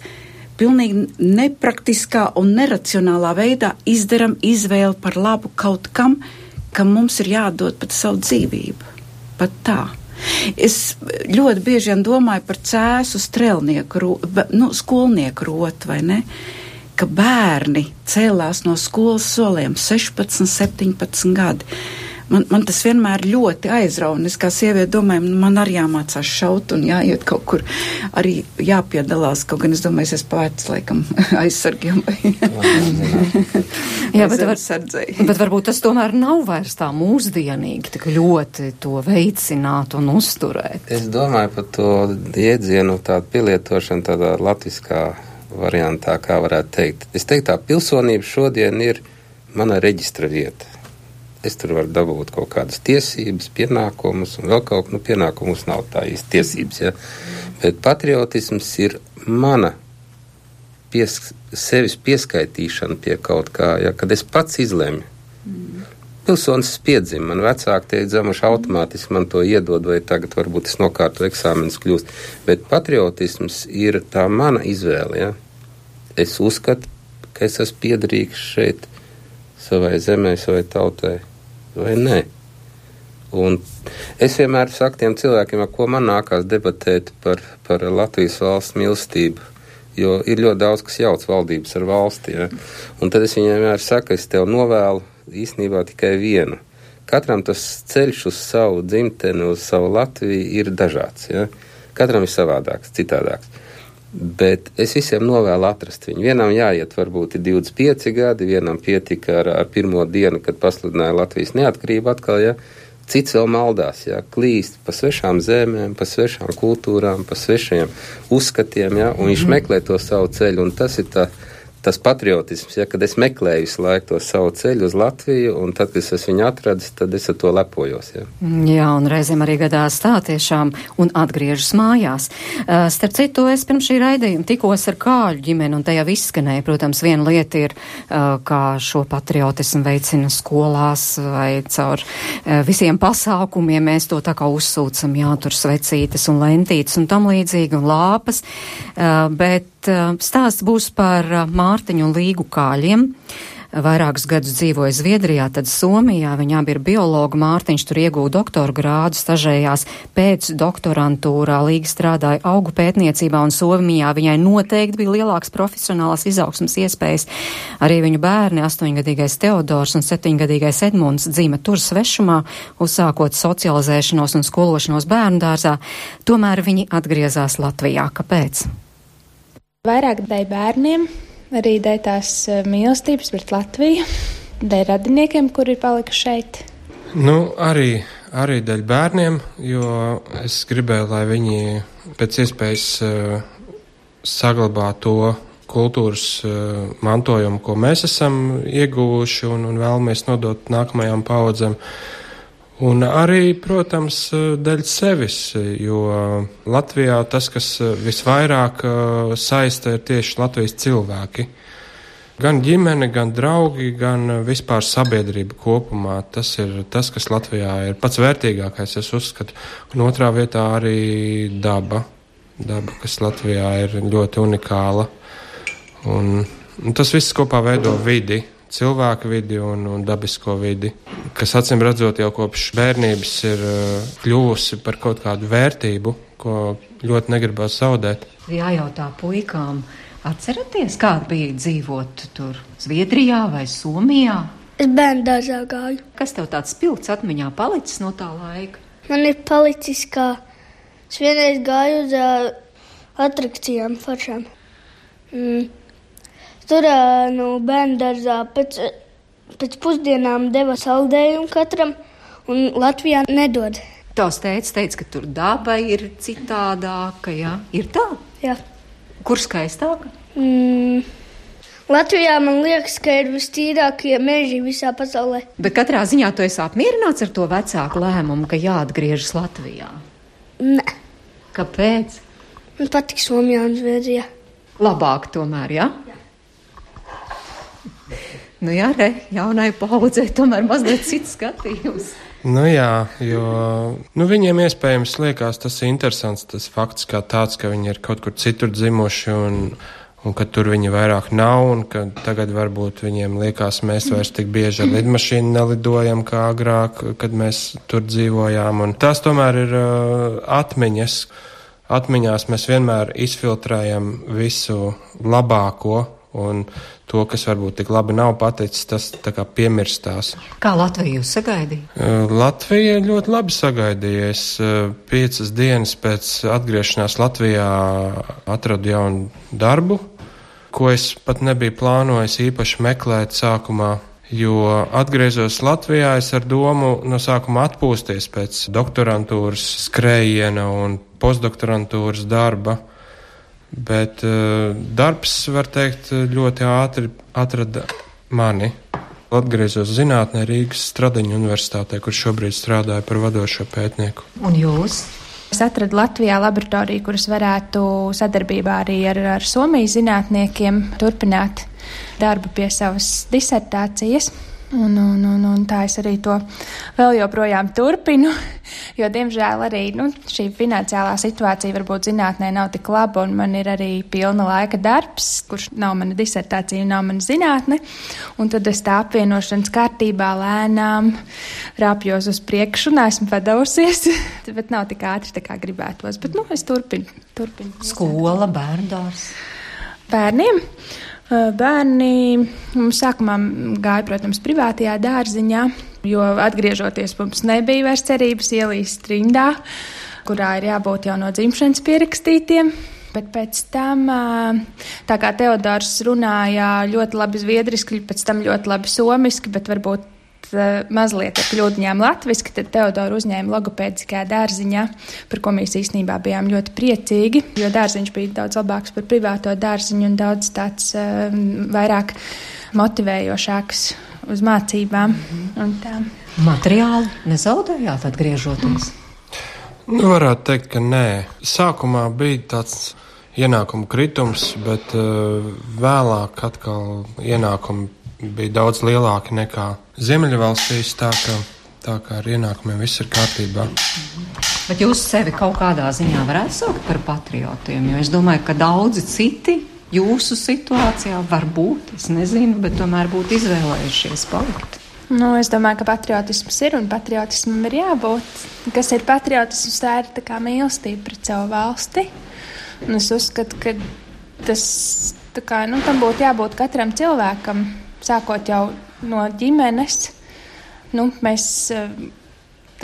pilnīgi nepraktiskā un neracionālā veidā izdaram izvēli par labu kaut kam, kam mums ir jādod pat savu dzīvību. Pat tā. Es ļoti bieži domāju par cēsu strēlnieku, nu, skolnieku rotu, vai ne? Uh, ka bērni cēlās no skolas soliem 16, 17 gadi. Man, man tas vienmēr ļoti aizrauga. Es kā sieviete domāju, man arī jāmācās šaut un jāiet kaut kur arī jāpiedalās. Kaut gan es domāju, es pēc laikam *laughs* aizsargiem. *laughs* Jā, bet, var, bet varbūt tas tomēr nav vairs tā mūsdienīgi, tik ļoti to veicināt un uzturēt. Es domāju par to iedzienu tādu pielietošanu tādā latviskā variantā, kā varētu teikt. Es teiktu, tā pilsonība šodien ir mana reģistra vieta. Es tur varu dabūt kaut kādas tiesības, pienākumus, un vēl kaut kā, nu, pienākumus nav tā īsti tiesības, ja. Bet patriotisms ir mana pies, sevis pieskaitīšana pie kaut kā, ja, kad es pats izlemju. Mm. Pilsonis piedzima, man vecāki tie dzimuši automātiski man to iedod, vai tagad varbūt es nokārtu eksāmenus kļūst. Bet patriotisms ir tā mana izvēle, ja es uzskatu, ka es esmu piederīgs šeit savai zemē, savai tautai, vai nē. Un es vienmēr saku tiem cilvēkiem, ar ko man nākās debatēt par, par Latvijas valsts mīlestību, jo ir ļoti daudz, kas jauc valdības ar valsti. Ja? Un tad es viņiem vienmēr saku, es tev novēlu īstenībā tikai vienu. Katram tas ceļš uz savu dzimteni, uz savu Latviju ir dažāds. Ja? Katram ir savādāks, citādāks. Bet es visiem novēlu atrast viņu. Vienam jāiet, varbūt ir 25 gadi, vienam pietika ar, ar pirmo dienu, kad pasludināja Latvijas neatkarību atkal, ja cits vēl maldās, jā, klīst pa svešām zemēm, pa svešām kultūrām, pa svešiem uzskatiem, jā, un viņš Mhm. meklē to savu ceļu, tas ir tā, tas patriotisms, ja, kad es meklēju visu laiku to savu ceļu uz Latviju, un tad, kad es viņu atradis, tad es ar to lepojos, jā. Jā, un reizēm arī gadās tā tiešām un atgriežas mājās. Uh, starp citu, es pirms šī raidījuma tikos ar kāļu ģimeni, un te jau izskanēja, protams, viena lieta ir, uh, kā šo patriotismu veicina skolās vai caur uh, visiem pasākumiem. Mēs to tā kā uzsūcam, jā, tur svecītes un lentītes un tam līdzīgi un lāpas, uh, bet uh, stāsts būs par uh, Mārtiņu un Līgu kāļiem. Vairākus gadus dzīvoja Zviedrijā, tad Somijā. Viņa abi ir biologi. Mārtiņš tur iegūta doktora grādu, stažējās pēc doktorantūrā. Līga strādāja augu pētniecībā un Somijā. Viņai noteikti bija lielāks profesionālās izaugsmas iespējas. Arī viņu bērni, astoņgadīgais Teodors un septiņgadīgais Edmunds, dzīve tur svešumā, uzsākot socializēšanos un skološanos bērnu dārzā. Tomēr viņi atgriezās Latvijā. Kāpēc? Vairāk dēļ bērniem, arī dēļ tās eh, mīlestības pret Latviju, dēļ radiniekiem, kuri ir palikuši šeit. Nu, arī, arī dēļ bērniem, jo es gribēju, lai viņi pēc iespējas uh, saglabā to kultūras uh, mantojumu, ko mēs esam ieguvuši un, un vēlamies nodot nākamajām paudzēm. Un arī, protams, dēļ sevis, jo Latvijā tas, kas visvairāk uh, saista, ir tieši Latvijas cilvēki. Gan ģimene, gan draugi, gan vispār sabiedrība kopumā. Tas ir tas, kas Latvijā ir pats vērtīgākais, es uzskatu. Un otrā vietā arī daba. Daba, kas Latvijā ir ļoti unikāla. Un, un tas viss kopā veido vidi, cilvēku vidi un, un dabisko vidi, kas acīm redzot jau kopš bērnības ir uh, kļuvusi par kaut kādu vērtību, ko ļoti negribas zaudēt. Jājautā puikām, atceraties, kāda bija dzīvot tur Zviedrijā vai Somijā? Es bērnu dārzā gāju. Kas tev tāds spilgts atmiņā palicis no tā laika? Man ir palicis, kā es vienreiz gāju uz uh, atrakcijām foršām. Mm. Tur no bērnu dārzā pēc, pēc pusdienām deva saldējumu katram, un Latvijā nedod. Tavs teica, teica, ka tur daba ir citādāka, jā? Ir tā? Jā. Kur skaistāka? Mm. Latvijā man liekas, ka ir vistīrākie meži visā pasaulē. Bet katrā ziņā tu esi apmierināts ar to vecāku lēmumu, ka jāatgriežas Latvijā. Nē, Kāpēc? man patīk Somijā un Zviedrijā. Labāk tomēr, jā? Nu jā, re, jaunai paudzei tomēr mazliet cits skatījums. Nu jā, jo nu, viņiem iespējams liekas tas interesants, tas fakts kā tāds, ka viņi ir kaut kur citur dzimuši un, un ka tur viņi vairāk nav un ka tagad varbūt viņiem liekas, mēs vairs tik bieži ar lidmašīnu nelidojam kā agrāk, kad mēs tur dzīvojām. Un tās tomēr ir uh, atmiņas. Atmiņās mēs vienmēr izfiltrējam visu labāko un to, kas varbūt tik labi nav paticis, tas tā kā piemirstās. Kā Latvija jūs sagaidīja? Uh, Latvija ļoti labi sagaidīja. Es uh, piecas dienas pēc atgriešanās Latvijā atradu jaunu darbu, ko es pat nebiju plānojis īpaši meklēt sākumā. Jo atgriezos Latvijā, es ar domu no sākuma atpūsties pēc doktorantūras skrējiena un postdoktorantūras darba. Bet uh, darbs, var teikt, ļoti ātri atrada mani. Atgriezos zinātnē Rīgas Stradiņu universitātē, kur šobrīd strādāju par vadošo pētnieku. Un jūs? Es atradu Latvijā laboratoriju, kuras varētu sadarbībā arī ar, ar Somijas zinātniekiem turpināt darbu pie savas disertācijas. Un, un, un, un tā es arī to vēl joprojām turpinu, *laughs* jo, diemžēl, arī nu, šī finansiālā situācija varbūt zinātnē nav tik laba, un man ir arī pilna laika darbs, kurš nav mana disertācija, nav mana zinātne. Un tad es tā apvienošanas kārtībā lēnām rāpjos uz priekšu, un esmu padavusies, *laughs* bet nav tik ātri, tā kā gribētos. Bet, nu, es turpinu. turpinu. Skola, bērndārs. Bērniem. Bērni mums sākumā gāja, protams, privātajā dārziņā, jo atgriežoties mums nebija vairs cerības ielīst rindā, kurā ir jābūt jau no dzimšanas pierakstītiem. Bet pēc tam, tā kā Teodors runāja ļoti labi zviedriski, pēc tam ļoti labi somiski, bet varbūt mazliet ar kļūdiņām latviski, tad Teodora uzņēma logopēdiskajā dārziņā, par ko mēs īstenībā bijām ļoti priecīgi, jo dārziņš bija daudz labāks par privāto dārziņu un daudz tāds uh, vairāk motivējošāks uz mācībām. un tā. Materiāli nezaudējāt, atgriežoties? Nu, varētu teikt, ka nē. Sākumā bija tāds ienākumu kritums, bet uh, vēlāk atkal ienākumi bija daudz lielāki nekā Ziemeļvalstīs. Tā ka, tā kā ar ienākumiem viss ir kārtībā. Bet jūs sevi kaut kādā ziņā varētu saukt par patriotiem, jo es domāju, ka daudzi citi jūsu situācijā var būt, es nezinu, bet tomēr būtu izvēlējušies palikt. Nu, es domāju, ka patriotisms ir un patriotismam ir jābūt. Kas ir patriotisms? Tā ir tā kā mīlestība pret savu valsti. Un es uzskatu, ka tas kā, nu, tam būtu jābūt katram cilvēkam, sākot jau no ģimenes. Nu, mēs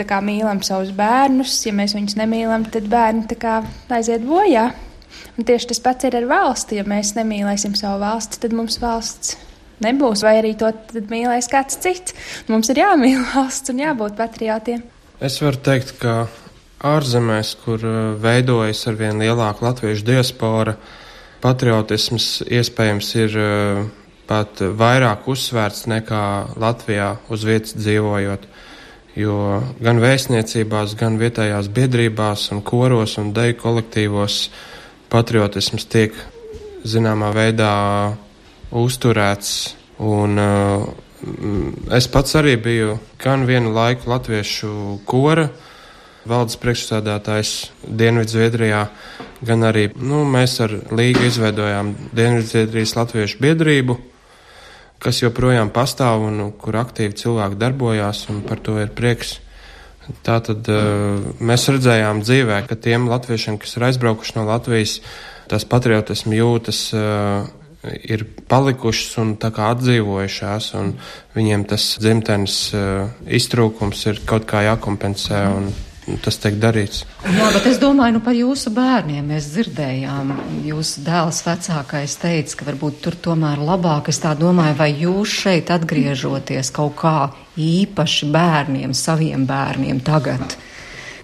kā, mīlam savus bērnus, ja mēs viņus nemīlam, tad bērni kā, aiziet bojā. Un tieši tas pats ir ar valsti. Ja mēs nemīlēsim savu valsti, tad mums valsts nebūs, vai arī to mīlēs kāds cits. Mums ir jāmīl *laughs* valsts un jābūt patriotiem. Es varu teikt, ka ārzemēs, kur uh, veidojas ar vien lielāka latviešu diaspora, patriotisms iespējams ir uh, pat vairāk uzsvērts nekā Latvijā uz vietas dzīvojot. Jo gan vēstniecībās, gan vietējās biedrībās un koros un deju kolektīvos patriotisms tiek zināmā veidā uzturēts. Un, uh, es pats arī biju gan vienu laiku latviešu kora valdes priekšsādātājs Dienvidzviedrijā, gan arī nu, mēs ar līgu izveidojām Dienvidzviedrijas latviešu biedrību, kas joprojām pastāv un kur aktīvi cilvēki darbojās, un par to ir prieks. Tātad uh, mēs redzējām dzīvē, ka tiem latviešiem, kas ir aizbraukuši no Latvijas, tas patriotismu jūtas uh, ir palikušas un tā kā atdzīvojušās, un viņiem tas dzimtenes uh, iztrūkums ir kaut kā jākompensē. Un, Tas tiek darīts. Jā, bet es domāju nu, par jūsu bērniem. Mēs dzirdējām, jūsu dēls vecākais teica, ka varbūt tur tomēr labāk. Es tā domāju, vai jūs šeit atgriežoties kaut kā īpaši bērniem, saviem bērniem tagad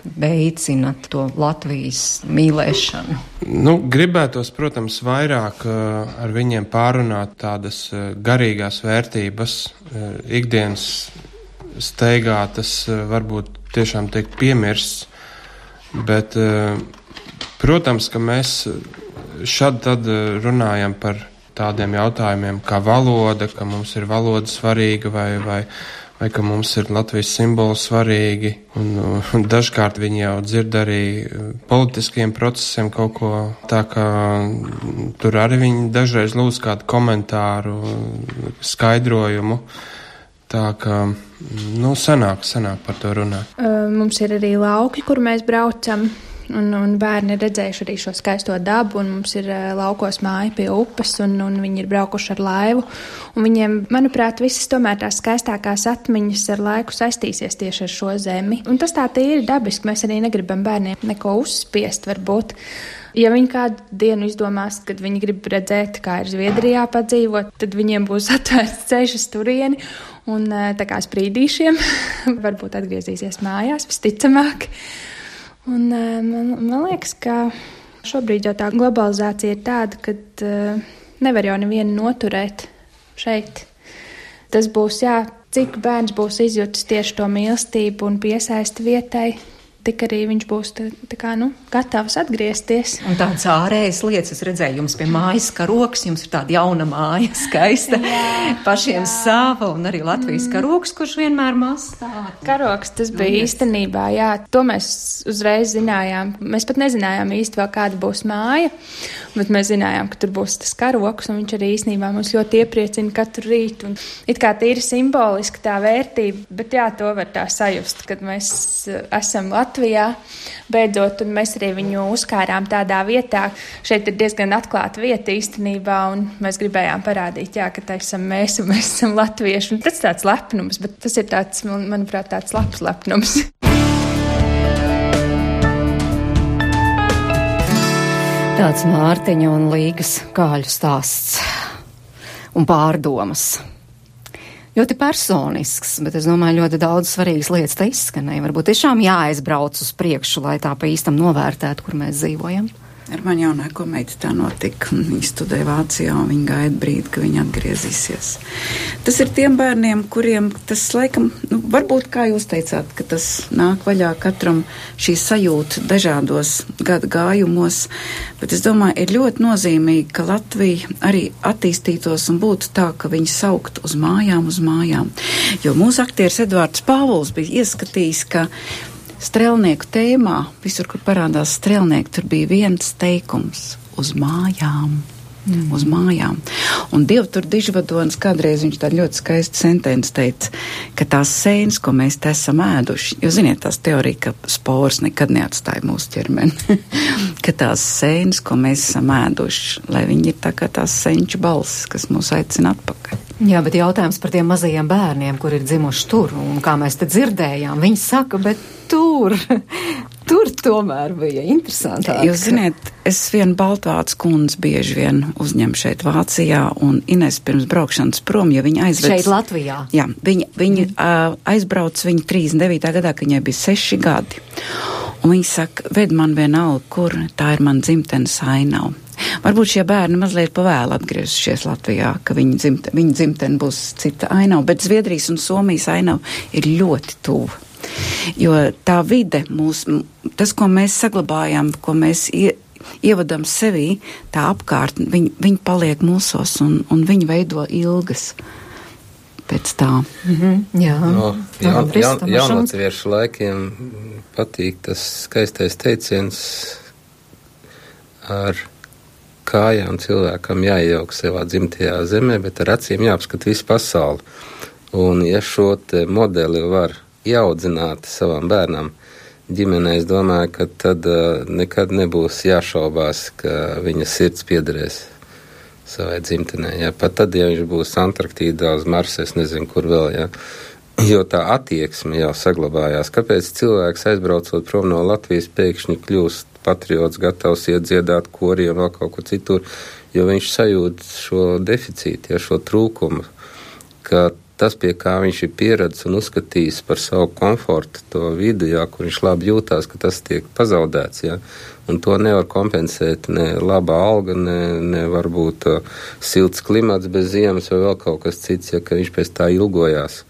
veicinat to Latvijas mīlēšanu? Nu, gribētos, protams, vairāk uh, ar viņiem pārunāt tādas uh, garīgās vērtības, uh, ikdienas steigā tas varbūt tiešām tiek piemirsts, bet, protams, ka mēs šad tad runājam par tādiem jautājumiem kā valoda, ka mums ir valoda svarīga vai, vai vai ka mums ir Latvijas simboli svarīgi, un, un dažkārt viņi jau dzird arī politiskiem procesiem kaut ko tā, ka tur arī viņi dažreiz lūdz kādu komentāru, skaidrojumu. Tā kā, nu, sanāk, sanāk par to runāt. Mums ir arī lauki, kur mēs braucam Un, un bērni ir redzējuši arī šo skaisto dabu, un mums ir laukos māja pie upes, un, un viņi ir braukuši ar laivu. Viņiem, manuprāt, visas tomēr tās skaistākās atmiņas ar laiku saistīsies tieši ar šo zemi. Un tas tā ir dabiski. Mēs arī negribam bērniem neko uzspiest, varbūt. Ja viņi kādu dienu izdomās, kad viņi grib redzēt, kā ir Zviedrijā padzīvot, tad viņiem būs *laughs* atvērts ceļš uz turieni. Un tā kā sprīdīšiem *laughs* varbūt atgriezīsies mājās, visticamāk. Un, eh, man, man liekas, ka šobrīd jau tā globalizācija ir tāda, ka uh, nevar jau nevienu noturēt šeit. Tas būs, jā, cik bērns būs izjutis tieši to mīlestību un piesaisti vietai, tik arī viņš būs tā, tā kā, nu, gatavs atgriezties. Un tādas ārējas lietas, es redzēju, jums pie mājas karoks, jums ir tāda jauna māja, *laughs* skaista, jā, pašiem jā. sava, un arī Latvijas mm. karoks, kurš vienmēr mastā. Karoks, tas bija nu, īstenībā, jā, to mēs uzreiz zinājām. Mēs pat nezinājām īsti vēl kāda būs māja, bet mēs zinājām, ka tur būs tas karoks, un viņš arī īstenībā mums ļoti iepriecina katru rītu. Un it kā tīri simboliski tā vērtība, bet jā, to var tā sajust, kad mēs eh, esam. Latvijā. Beidzot, un mēs arī viņu uzkārām tādā vietā. Šeit ir diezgan atklāta vieta īstenībā, un mēs gribējām parādīt, jā, ka tā esam mēs, un mēs esam latvieši. Un tas tāds lepnums, bet tas ir tāds, manuprāt, tāds labs lepnums. *laughs* Tāds Mārtiņa un Līgas kāļu stāsts un pārdomas. ļoti personisks, bet es domāju, ļoti daudz svarīgas lietas te izskanēja. Varbūt tiešām jāaizbrauc uz priekšu, lai tā pa īstam novērtētu, kur mēs dzīvojam. Ar mani jaunāko meitu tā notika. Viņa studēja Vācijā un viņa gaida brīdi, ka viņa atgriezīsies. Tas ir tiem bērniem, kuriem tas laikam, nu, varbūt, kā jūs teicāt, ka tas nāk vaļā katram šī sajūta dažādos gadu gājumos, bet es domāju, ir ļoti nozīmīgi, ka Latvija arī attīstītos un būtu tā, ka viņi saukt uz mājām, uz mājām. Jo mūsu aktieris Edvards Pāvils bija ieskatījis, ka strēlnieku tēmā, visur, kur parādās strēlnieki, tur bija viens teikums uz mājām. Mm. Uz mājām. Un Dieva tur dižvadonis kādreiz viņš tā ļoti skaisti sentenci teica, ka tās sēnes, ko mēs te esam ēduši, jo ziniet, tās teorija, ka spors nekad neatstāja mūsu ķermeni, *laughs* ka tās sēnes, ko mēs esam ēduši, lai viņi ir tā kā tās senču balsis, kas mūs aicina atpakaļ. Jā, bet jautājums par tiem mazajiem bērniem, kur ir dzimuši tur, un kā mēs te dzirdējām, viņi saka, bet tur, *laughs* tur tomēr bija interesanti. Jūs ziniet, es vienu Baltvācu kundzi bieži vien uzņemu šeit Vācijā, un Ines pirms braukšanas prom, ja viņa aizved. Šeit Latvijā? Jā, viņa, viņa mm. uh, aizbrauc viņa 39. gadā, kad viņai bija seši gadi. Un viņa saka, ved man vienalga, kur tā ir man dzimtenes ainava. Varbūt šie bērni mazliet pavēlu atgriezušies Latvijā, ka viņa, dzimt, viņa dzimtene būs cita ainava, bet Zviedrijas un Somijas ainava ir ļoti tuva. Jo tā vide, mūs, tas, ko mēs saglabājam, ko mēs ie, ievadam sevī, tā apkārtne, viņi, viņi paliek mūsos un, un viņi veido ilgas pēc tā. Mm -hmm, jā, no, jaun, jaun, jaunatviešu laikiem patīk tas skaistais teiciens ar kājām cilvēkam jāiejauc savā dzimtajā zemē, bet ar acīm jāapskata visu pasauli. Un ja šo modeli var ieaudzināt savam bērnam ģimenē, es domāju, ka tad uh, nekad nebūs jāšaubās, ka viņa sirds piederēs savai dzimtenē. Ja? Pat tad, ja viņš būs Antarktīdā, uz Marsa, es nezinu, kur vēl. Ja? *clears throat* Jo tā attieksme jau saglabājās. Kāpēc cilvēks aizbraucot prom no Latvijas pēkšņi kļūst patriots, gatavs iet dziedāt korī un vēl kaut kur citur, jo viņš sajūt šo deficītu, ja šo trūkumu, ka tas, pie kā viņš ir pieredzējis un uzskatījis par savu komfortu, to vidi, jā, kur viņš labi jūtās, ka tas tiek pazaudēts. Jā. Un to nevar kompensēt ne laba alga, ne, ne varbūt uh, silts klimats bez ziemas vai vēl kaut kas cits, ja viņš pēc tā ilgojās.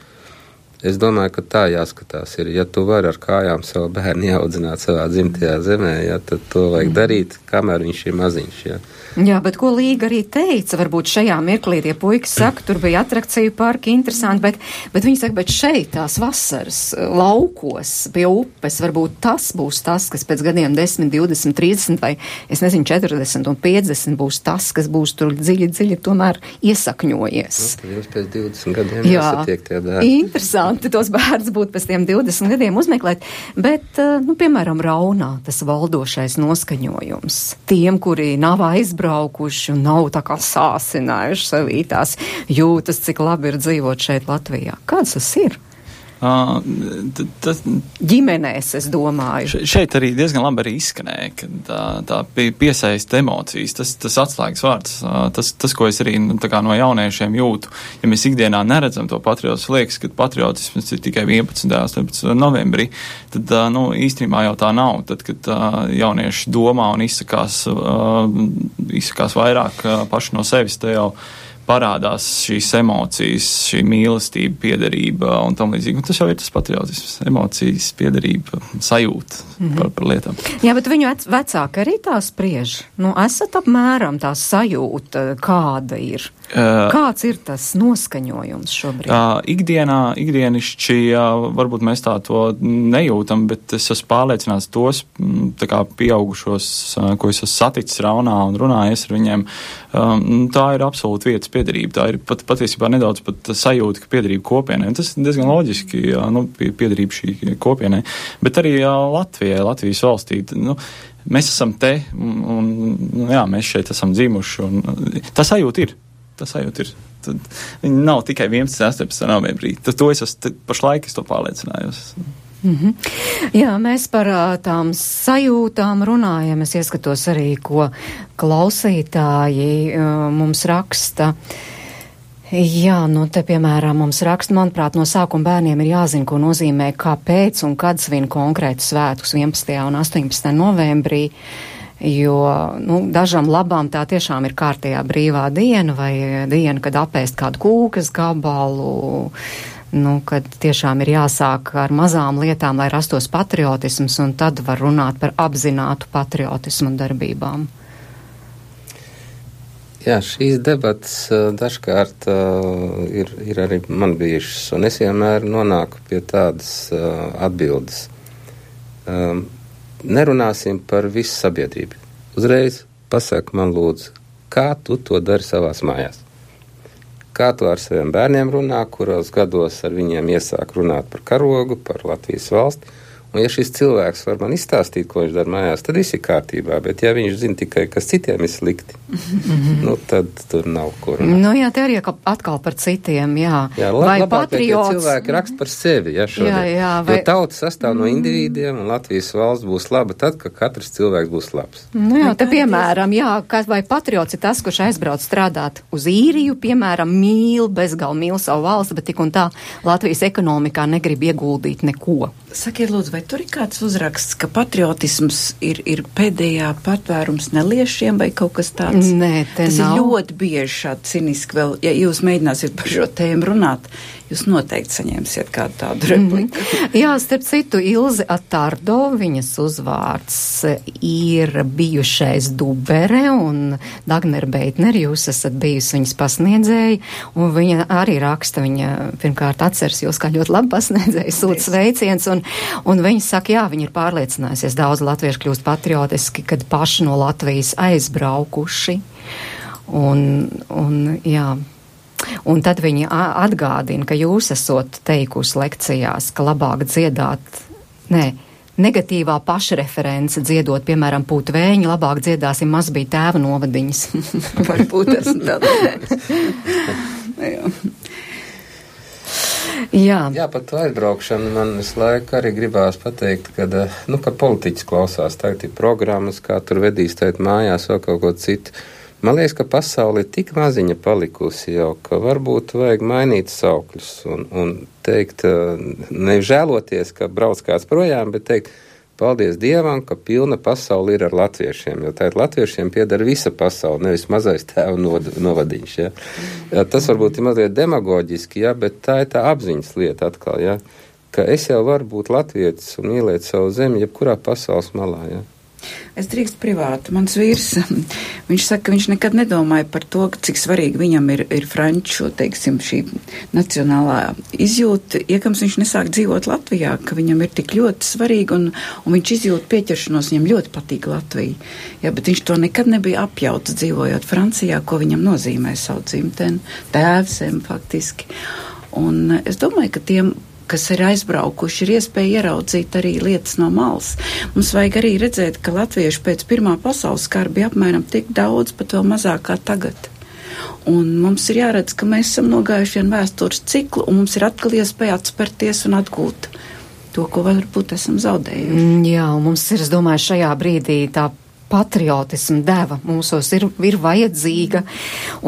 Es domāju, ka tā jāskatās. Ir, ja tu vari ar kājām savu bērnu audzināt savā dzimtajā zemē, ja, tad to vajag darīt, kamēr viņš ir maziņš. Ja. Jā, bet ko Līga arī teica, varbūt šajā mirklī tie puikas saka, tur bija atrakciju parki, interesanti, bet, bet viņi saka, bet šeit tās vasaras laukos pie upes, varbūt tas būs tas, kas pēc gadiem 10, 20, 30 vai, es nezinu, 40 un 50 būs tas, kas būs tur dziļi, dziļi tomēr iesakņojies. Nu, jūs pēc 20 gadiem Jā, esat tie bērni. Interesanti tos bērns būtu pēc tiem 20 gadiem uzmeklēt, bet, eh, nu, piemēram, Raunā tas valdošais noskaņojums. Tiem, kuri nav aizbraukuši, izbraukuši un nav tā kā sāsinājuši sevī tās jūtas, cik labi ir dzīvot šeit Latvijā. Kāds tas ir? Tas, ģimenēs, es domāju. Šeit arī diezgan labi arī izskanēja, ka tā, tā piesaista emocijas, tas, tas atslēgas vārds, tas, tas, ko es arī nu, no jauniešiem jūtu. Ja mēs ikdienā neredzam to patriotismu, liekas, ka patriotisms ir tikai 11. un 18. novembrī, tad nu, īstenībā jau tā nav. Tad, kad jaunieši domā un izsakās, izsakās vairāk paši no sevis, te jau parādās šīs emocijas, šī mīlestība, piederība un tam līdzīgi. Un tas jau ir tas patriotisms, emocijas, piederība, sajūta mm -hmm. par, par lietām. Jā, bet viņu vecāki arī tā spriež. Nu, esat apmēram tā sajūta, kāda ir. Uh, Kāds ir tas noskaņojums šobrīd? Uh, ikdienā, ikdienišķi, uh, varbūt mēs tā to nejūtam, bet es esmu pārliecināts tos kā, pieaugušos, uh, ko es esmu saticis raunā un runājis ar viņiem. Um, tā ir absolūti vietas piedarība. Tā ir pat, patiesībā nedaudz pat sajūta, ka piedarība kopienai. Un tas ir diezgan loģiski, jā, nu, piedarība šī kopienai. Bet arī jā, Latvijai, Latvijas valstī. Nu, mēs esam te, un, un nu, jā, mēs šeit esam dzimuši. Un, tā sajūta ir tas sajūta ir. Tad viņi nav tikai 11, 18 novembrī. Tad to es esmu pašlaik es to pārliecinājos. Mm -hmm. Jā, mēs par tām sajūtām runājam. Es ieskatos arī, ko klausītāji uh, mums raksta. Jā, nu te piemēram mums raksta, manuprāt, no sākuma bērniem ir jāzina, ko nozīmē, kāpēc un kad svin konkrētu svētkus 11. un 18. novembrī, jo, nu, dažām labām tā tiešām ir kārtējā brīvā diena vai diena, kad apēst kādu kūkas gabalu, nu, kad tiešām ir jāsāk ar mazām lietām, lai rastos patriotisms, un tad var runāt par apzinātu patriotismu darbībām. Jā, šīs debatas dažkārt uh, ir, ir arī man bijušas, un es vienmēr nonāku pie tādas uh, atbildes. Um, nerunāsim par visu sabiedrību. Uzreiz pasak man lūdzu, kā tu to dari savās mājās? Kā tu ar saviem bērniem runā, kuros gados ar viņiem iesāk runāt par karogu, par Latvijas valsti? Un, ja šis cilvēks var man izstāstīt, ko viņš dara mājās, tad viss ir kārtībā. Bet, ja viņš zina tikai, kas citiem ir slikti, mm nu, tad tur nav kur. Nu, jā, te arī atkal par citiem, jā. Jā, lab, vai labāk, patriots... ja cilvēki raksta par sevi, ja šodien. Jā, jā, vai... Jo tauta sastāv no individiem, un Latvijas valsts būs laba tad, kad katrs cilvēks būs labs. Nu, jā, te piemēram, jā, vai patriots ir tas, kurš aizbrauc strādāt uz īriju, piemēram, mīl, bezgal mīl savu valsti, bet tik un tā Latvijas ekonomikā negrib ieguldīt neko. Sakiet, lūdzu, vai tur ir kāds uzraksts, ka patriotisms ir, ir pēdējā patvērums neliešiem vai kaut kas tāds? Nē, tas nav. ir ļoti bieži šādi ciniski vēl, ja jūs mēģināsiet par šo tēmu runāt, jūs noteikti saņemsiet kādu tādu repliku. Mm -hmm. Jā, starp citu, Ilze Atardo, viņas uzvārds ir bijušais Dubere un Dagner Beitner, jūs esat bijusi viņas pasniedzēja, un viņa arī raksta, viņa pirmkārt atceras jūs kā ļoti labi pasniedzēja, sūta sveiciens, un, un viņa saka, jā, viņa ir pārliecinājusies, daudz latviešu kļūst patriotiski, kad paši no Latvijas aizbraukuši. Un, un, jā, Un tad viņi atgādina, ka jūs esat teikusi lekcijās, ka labāk dziedāt, nē, negatīvā pašreference dziedot, piemēram, pūt vēņi, labāk dziedāsim maz bija tēva novadiņas. *laughs* Varbūt tas tāds. *laughs* Jā. Jā, par to aizbraukšanu man visu laiku arī gribās pateikt, ka, nu, ka politiķis klausās, tagad ir programmas, kā tur vedīs, tagad mājās vēl kaut ko citu. Man liekas, ka pasaule ir tik maziņa palikusi jau, ka varbūt vajag mainīt saukļus un, un teikt, nežēloties, ka brauc kāds projām, bet teikt, paldies Dievam, ka pilna pasaule ir ar latviešiem, jo tā ir latviešiem piedara visa pasaule, nevis mazais tēva novadiņš. Ja. Ja, tas varbūt ir mazliet demagoģiski, ja, bet tā ir tā apziņas lieta atkal, ja, ka es jau varu būt latvietis un mīlēt savu zemi, jebkurā pasaules malā. Ja. Es drīkstu privāti. Mans vīrs, *laughs* viņš saka, ka viņš nekad nedomāja par to, cik svarīgi viņam ir, ir franču, teiksim, šī nacionālā izjūta, iekams viņš nesāk dzīvot Latvijā, ka viņam ir tik ļoti svarīgi un, un viņš izjūt pieķeršanos, viņam ļoti patīk Latvija. Jā, bet viņš to nekad nebija apjauts dzīvojot Francijā, ko viņam nozīmē savu dzimteni, tēvsēm faktiski. Un es domāju, ka tiem kas ir aizbraukuši, ir iespēja ieraudzīt arī lietas no malas. Mums vajag arī redzēt, ka latvieši pēc Pirmā pasaules kara bija apmēram tik daudz, pat vēl mazāk kā tagad. Un mums ir jāredz, ka mēs esam nogājuši vienu vēstures ciklu, un mums ir atkal iespēja atspērties un atgūt to, ko varbūt esam zaudējuši. Mm, jā, mums ir, es domāju, šajā brīdī tā patriotismu deva mūsos ir, ir vajadzīga,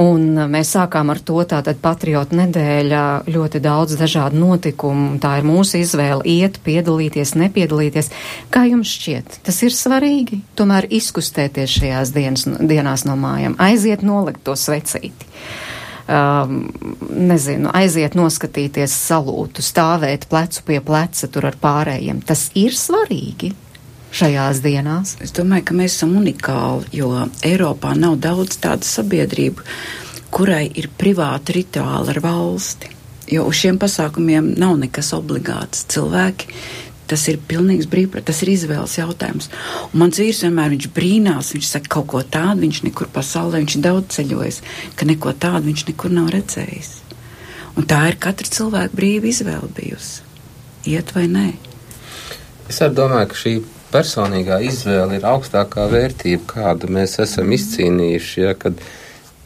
un mēs sākām ar to tātad patriotu nedēļa ļoti daudz dažādu notikumu, tā ir mūsu izvēle iet, piedalīties, nepiedalīties. Kā jums šķiet, tas ir svarīgi, tomēr izkustēties šajās dienas, dienās no mājām, aiziet nolikt to svecīti. Um, nezinu, aiziet noskatīties salūtu, stāvēt plecu pie pleca tur ar pārējiem. Tas ir svarīgi šajās dienās? Es domāju, ka mēs esam unikāli, jo Eiropā nav daudz tādu sabiedrību, kurai ir privāti rituāli ar valsti. Jo uz šiem pasākumiem nav nekas obligāts. Cilvēki Tas ir pilnīgs brīvprātīgi, tas ir izvēles jautājums. Un mans vīrs vienmēr viņš brīnās, viņš saka, kaut ko tādu viņš nekur pasaulē, viņš ir daudz ceļojis, ka neko tādu viņš nekur nav redzējis. Un tā ir katra cilvēka brīva izvēle bijusi. Iet vai nē? Es arī domāju, ka šī personīgā izvēle ir augstākā vērtība, kādu mēs esam izcīnījuši. Ja, kad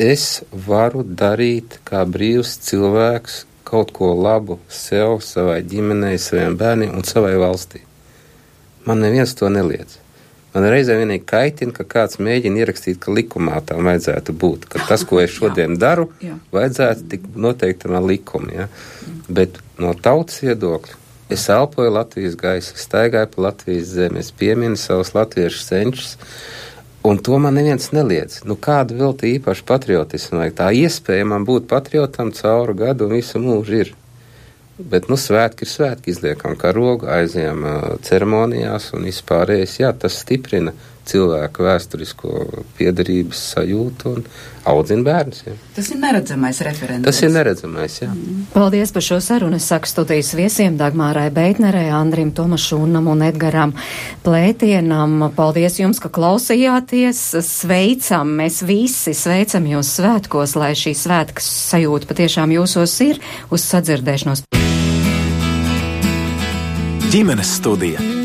es varu darīt kā brīvs cilvēks kaut ko labu sev, savai ģimenei, saviem bērniem un savai valstī. Man neviens to neliedz. Man reizē vienīgi kaitina, ka kāds mēģina ierakstīt, ka likumā tam vajadzētu būt. Ka tas, ko es šodien daru, Jā. vajadzētu tik noteiktamā likumā. Ja? Bet no tautas viedokļa es elpoju Latvijas gaisu, staigāju pa Latvijas zemi, es pieminu savus latviešu senčus. Un to man neviens neliedz. Nu, kāda vēl tā īpaša patriotisma vajag? Tā iespēja man būt patriotam cauru gadu un visu mūžu ir. Bet, nu, svētki ir svētki, izliekam karogu, aizējām uh, ceremonijās un vispārējais. Jā, tas stiprina cilvēku vēsturisko piedarības sajūtu un audzina bērnus. Jā. Tas ir neredzamais referents. Tas ir neredzamais, jā. Paldies par šo sarunu. Es saku studijas viesiem Dagmārai Beitnerē, Andrim Tomašūnam un Edgaram Plētienam. Paldies jums, ka klausījāties. Sveicam, mēs visi sveicam jūs svētkos, lai šī svētkas sajūta patiešām jūsos ir uz sadzirdēšanos. ģimenes studija.